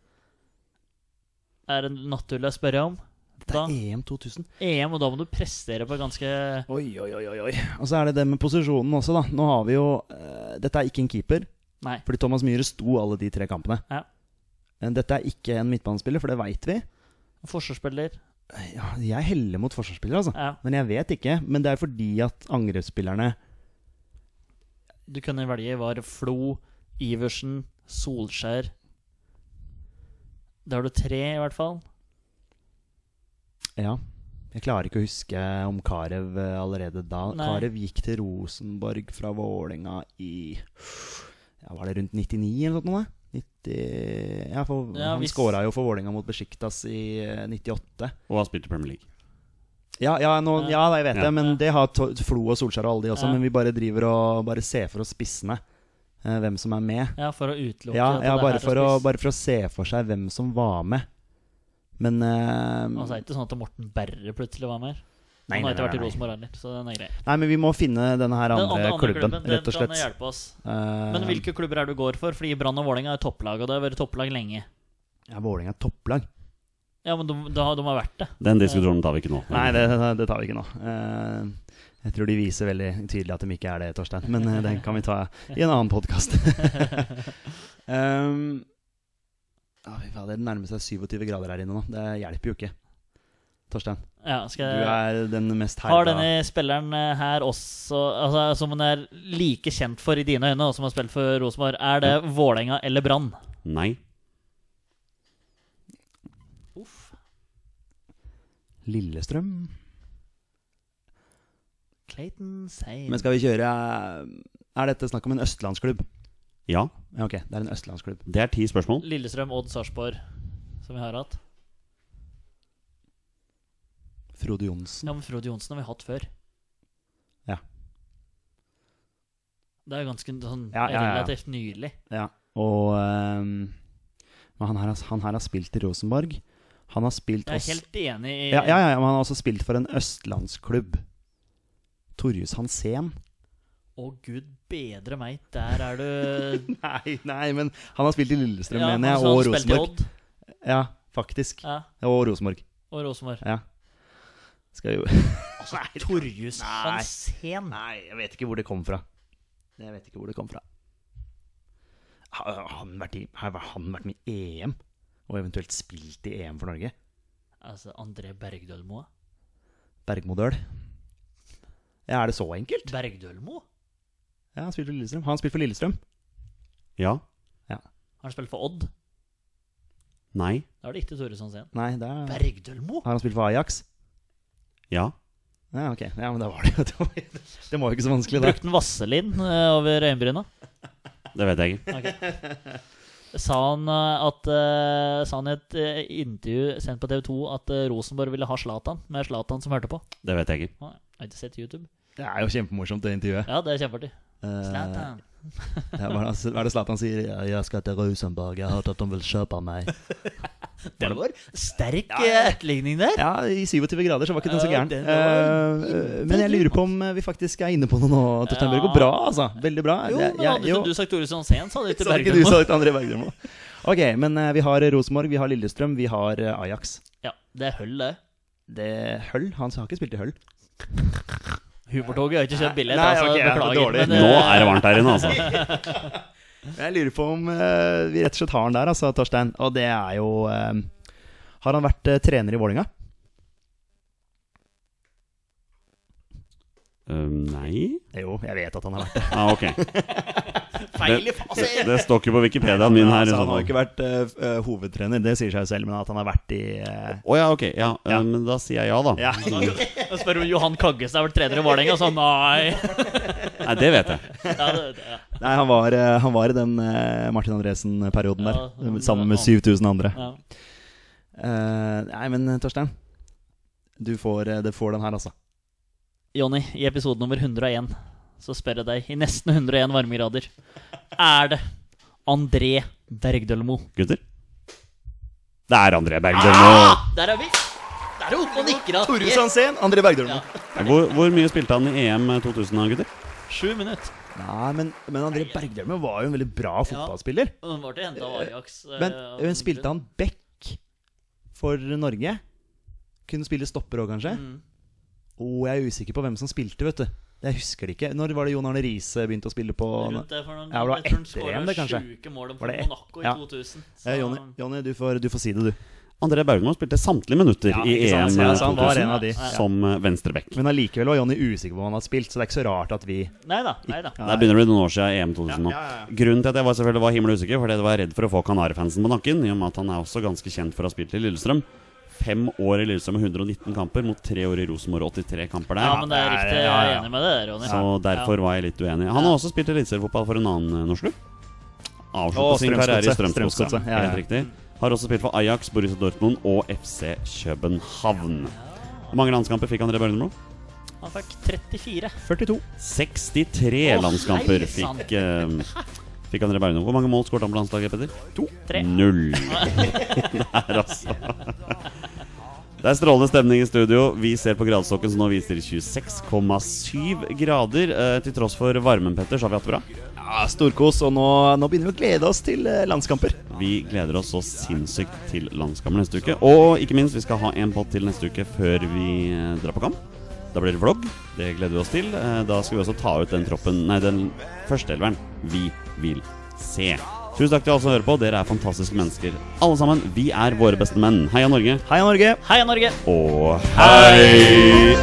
Er det naturlig å spørre om. Det Da, er EM 2000. EM, og da må du prestere på ganske oi, oi, oi, oi. Og så er det det med posisjonen også, da. Nå har vi jo uh, Dette er ikke en keeper, Nei. fordi Thomas Myhre sto alle de tre kampene. Ja. Men Dette er ikke en midtbanespiller, for det veit vi. Forsvarsspiller. Ja, jeg heller mot forsvarsspiller, altså. Ja. Men jeg vet ikke. Men det er fordi at angrepsspillerne Du kunne velge var Flo, Iversen, Solskjær Da har du tre, i hvert fall. Ja. Jeg klarer ikke å huske om Carew eh, allerede da. Nei. Carew gikk til Rosenborg fra Vålinga i ja, Var det rundt 99 eller noe sånt? Nå, da? 90, ja, for, Ja, han skåra jo for Vålinga mot Besjiktas i eh, 98. Og har spilt i Premier League. Ja, ja, nå, ja jeg vet Ja. det, men det har Flo og Solskjær og alle de også. Ja. Men vi bare driver og bare ser for oss spissene. eh, hvem som er med. Ja, for å utelukke Ja, ja bare, for å, bare for å se for seg hvem som var med. Men eh, Altså, det er ikke sånn at Morten Berre plutselig var med. Nei, Han har etter hvert i. Rosenborg heller, så den er grei. Nei, men vi må finne denne her Den andre, klubben, den rett og kan Den hjelpe oss. Uh, Men hvilke klubber er du går for? Fordi Brann og Vålerenga er topplag, og det har vært topplag lenge. Ja, Vålerenga er topplag. Ja, men de, da, de har vært det. Den diskusjonen tar vi ikke nå. Nei, det, det tar vi ikke nå. Eh, jeg tror de viser veldig tydelig at de ikke er det, Torstein. Men eh, den kan vi ta i en annen podkast. um, fy fader, det nærmer seg 27 grader her inne nå. Det hjelper jo ikke. Torstein, Ja, du skal jeg er den mest Har denne spilleren eh, her også altså, Som hun er like kjent for i dine øyne, og som har spilt for Rosenborg, er det Vålerenga eller Brann? Nei. Uff. Lillestrøm. Clayton Sane. Men skal vi kjøre Er dette snakk om en østlandsklubb? Ja. Ja, ok, det er en østlandsklubb. Det er ti spørsmål. Lillestrøm, Odd, Sarpsborg, som vi har hatt. Frode Johnsen. Ja, men Frode Johnsen har vi hatt før. Ja. Det er jo ganske sånn Ja, ja, ja. relativt nylig. Ja, og um, han, her, har- han her har spilt i Rosenborg. Han har spilt Jeg er også- helt enig i ja, ja, ja, men han har også spilt for en østlandsklubb. Torjus Hansen. Å, gud bedre meg, der er du Nei, nei, men han har spilt i Lillestrøm, Ja, mener jeg, og Rosenborg. Ja, faktisk. Ja, Og Rosenborg. og Rosenborg. Ja. Skal jo Altså, Torjus. Hansen. Nei, jeg vet ikke hvor det kom fra. Jeg vet ikke hvor det kom fra. Har han vært, i, har han vært med i EM? Og eventuelt spilt i EM for Norge? Altså, André Bergdølmo. Bergmodøl? Ja, er det så enkelt? Bergdølmo? Ja, han spilte for Lillestrøm. Har han spilt for Lillestrøm? Ja. Har han spilt for Odd? Nei. Da er det ikke Torjus Hansen. Er... Bergdølmo? Har han spilt for Ajax? Ja. Ja, ok. Ja, men da var det jo Det var, jo ikke så vanskelig, da. Brukte han vaselin eh, over øyenbryna? Det vet jeg ikke. Ok. Sa han eh, at eh, Sa han i et intervju sendt på TV 2 at Rosenborg ville ha Zlatan, med Zlatan som hørte på? Det vet jeg ikke. Har ikke sett YouTube. Det er jo kjempemorsomt, det intervjuet. Ja, det er kjempeartig. Eh, Zlatan. Ja, hva er det- Zlatan sier? Ja, 'Jeg skal til Rosenborg. Jeg har hørt at de vil kjøpe meg'. Det var sterk eh, etterligning der. Ja, i 27 grader, så var ikke den så gæren. den var- Eh, men jeg lurer på om vi faktisk er inne på noe nå. Torstein går Bra, altså. Veldig bra. Jo, men hadde jo. ikke du sagt Tore sent så hadde Så ikke du sagt André Bergdømo. Ok, men eh, vi har Rosenborg, vi har Lillestrøm, vi har eh, Ajax. Ja, det er høll, det. Det er Høll? Han har ikke spilt i Høll. Humortoget har ikke kjøpt billett, Nei, altså. okay, beklager. men, Nå eh, er det varmt her inne, altså. Jeg lurer på om uh, vi rett og slett har han der, altså, Torstein. Og det er jo uh, Har han vært uh, trener i Vålinga? Um, nei Jo, jeg vet at han har vært det. ah, Ok. Feil i Det, fasit! det står ikke på Wikipediaen min her. Altså, han har ikke vært eh, eh, hovedtrener, det sier seg selv, men at han har vært i Å uh... oh, ja, ok. Ja, Ja. Uh, Men da sier jeg ja, da. Ja. Jeg spør om Johan Kaggestad har vært trener i Vålerenga, så nei. Nei, det vet jeg. Ja, det, det, ja. Nei, han var, eh, han var i den eh, Martin Andresen-perioden der, han- sammen med 7000 andre. Ja. Eh, nei, men eh, Torstein, du får, eh, du får den her, altså. Jonny, i episode nummer 101 så spør jeg deg, i nesten 101 varmegrader, er det André Bergdølmo? Gutter? Det er André Bergdølmo. Ah, der er vi! Der er oppe og nikker. da. Tore Sandsén, André Bergdølmo. Ja. Hvor, hvor mye spilte han i EM 2000, da, gutter? Sju minutter. Nei, men, men André Bergdølmo var jo en veldig bra fotballspiller. Og Han var til henta av Ajax. eh, Men, men spilte han back for Norge? Kunne spille stopper òg, kanskje? Mm. Og jeg er usikker på hvem som spilte, vet du. Jeg husker det ikke. Når var det Jon Arne Riise begynte å spille på Rundt det for noen, Ja, det var jeg tror han skåra. Sjuke mål Var Monaco ja. i 2000. Så, Jonny, Jonny du, får, du får si det, du. André Bergdølmo spilte samtlige minutter Ja, i sant, EM var 2000 en av de. som eh, venstreback. Men allikevel var Jonny usikker på om han hadde spilt, så det er ikke så rart at vi Neida, neida. Nei. Der begynner det noen år siden EM 2000 nå. Ja, ja, ja. Grunnen til at jeg var selvfølgelig var himmelig usikker, fordi jeg var redd for å få Kanarifansen på nakken, i og med at han er også ganske kjent for å ha spilt i Lillestrøm. Fem år i Lillestrøm og 119 kamper mot tre år i Rosenborg og 83 kamper der. Ja, men det er riktig. Jeg er enig med det, Ronny. Så derfor var jeg litt uenig. Han har også spilt eliteseriefotball for en annen eh, norsk klubb. Å, sin karriere i Strømsgodset. Helt riktig. Har også spilt for Ajax, Borussia Dortmund og FC København. Hvor mange landskamper fikk André Bergdølmo? Han fikk 34. 42. 63 Å, landskamper fikk, eh, fikk André Bergdølmo. Hvor mange mål skåret han på landslaget, Petter? To. Tre. Null. Der, altså. Det er strålende stemning i studio. Vi ser på gradestokken som nå viser 26,7 grader. Eh, til tross for varmen, Petter, så har vi hatt det bra. Ja, Storkos. Og nå, nå begynner vi å glede oss til eh, landskamper. Vi gleder oss så sinnssykt til landskamper neste uke. Og ikke minst, vi skal ha en pott til neste uke før vi eh, drar på kamp. Da blir det vlogg. Det gleder vi oss til. Eh, Da skal vi også ta ut den troppen Nei, den førsteelveren vi vil se. Tusen takk til alle som hører på. Dere er fantastiske mennesker. Alle sammen. Vi er våre beste menn. Heia Norge. Heia Norge! Heia Norge! Og hei!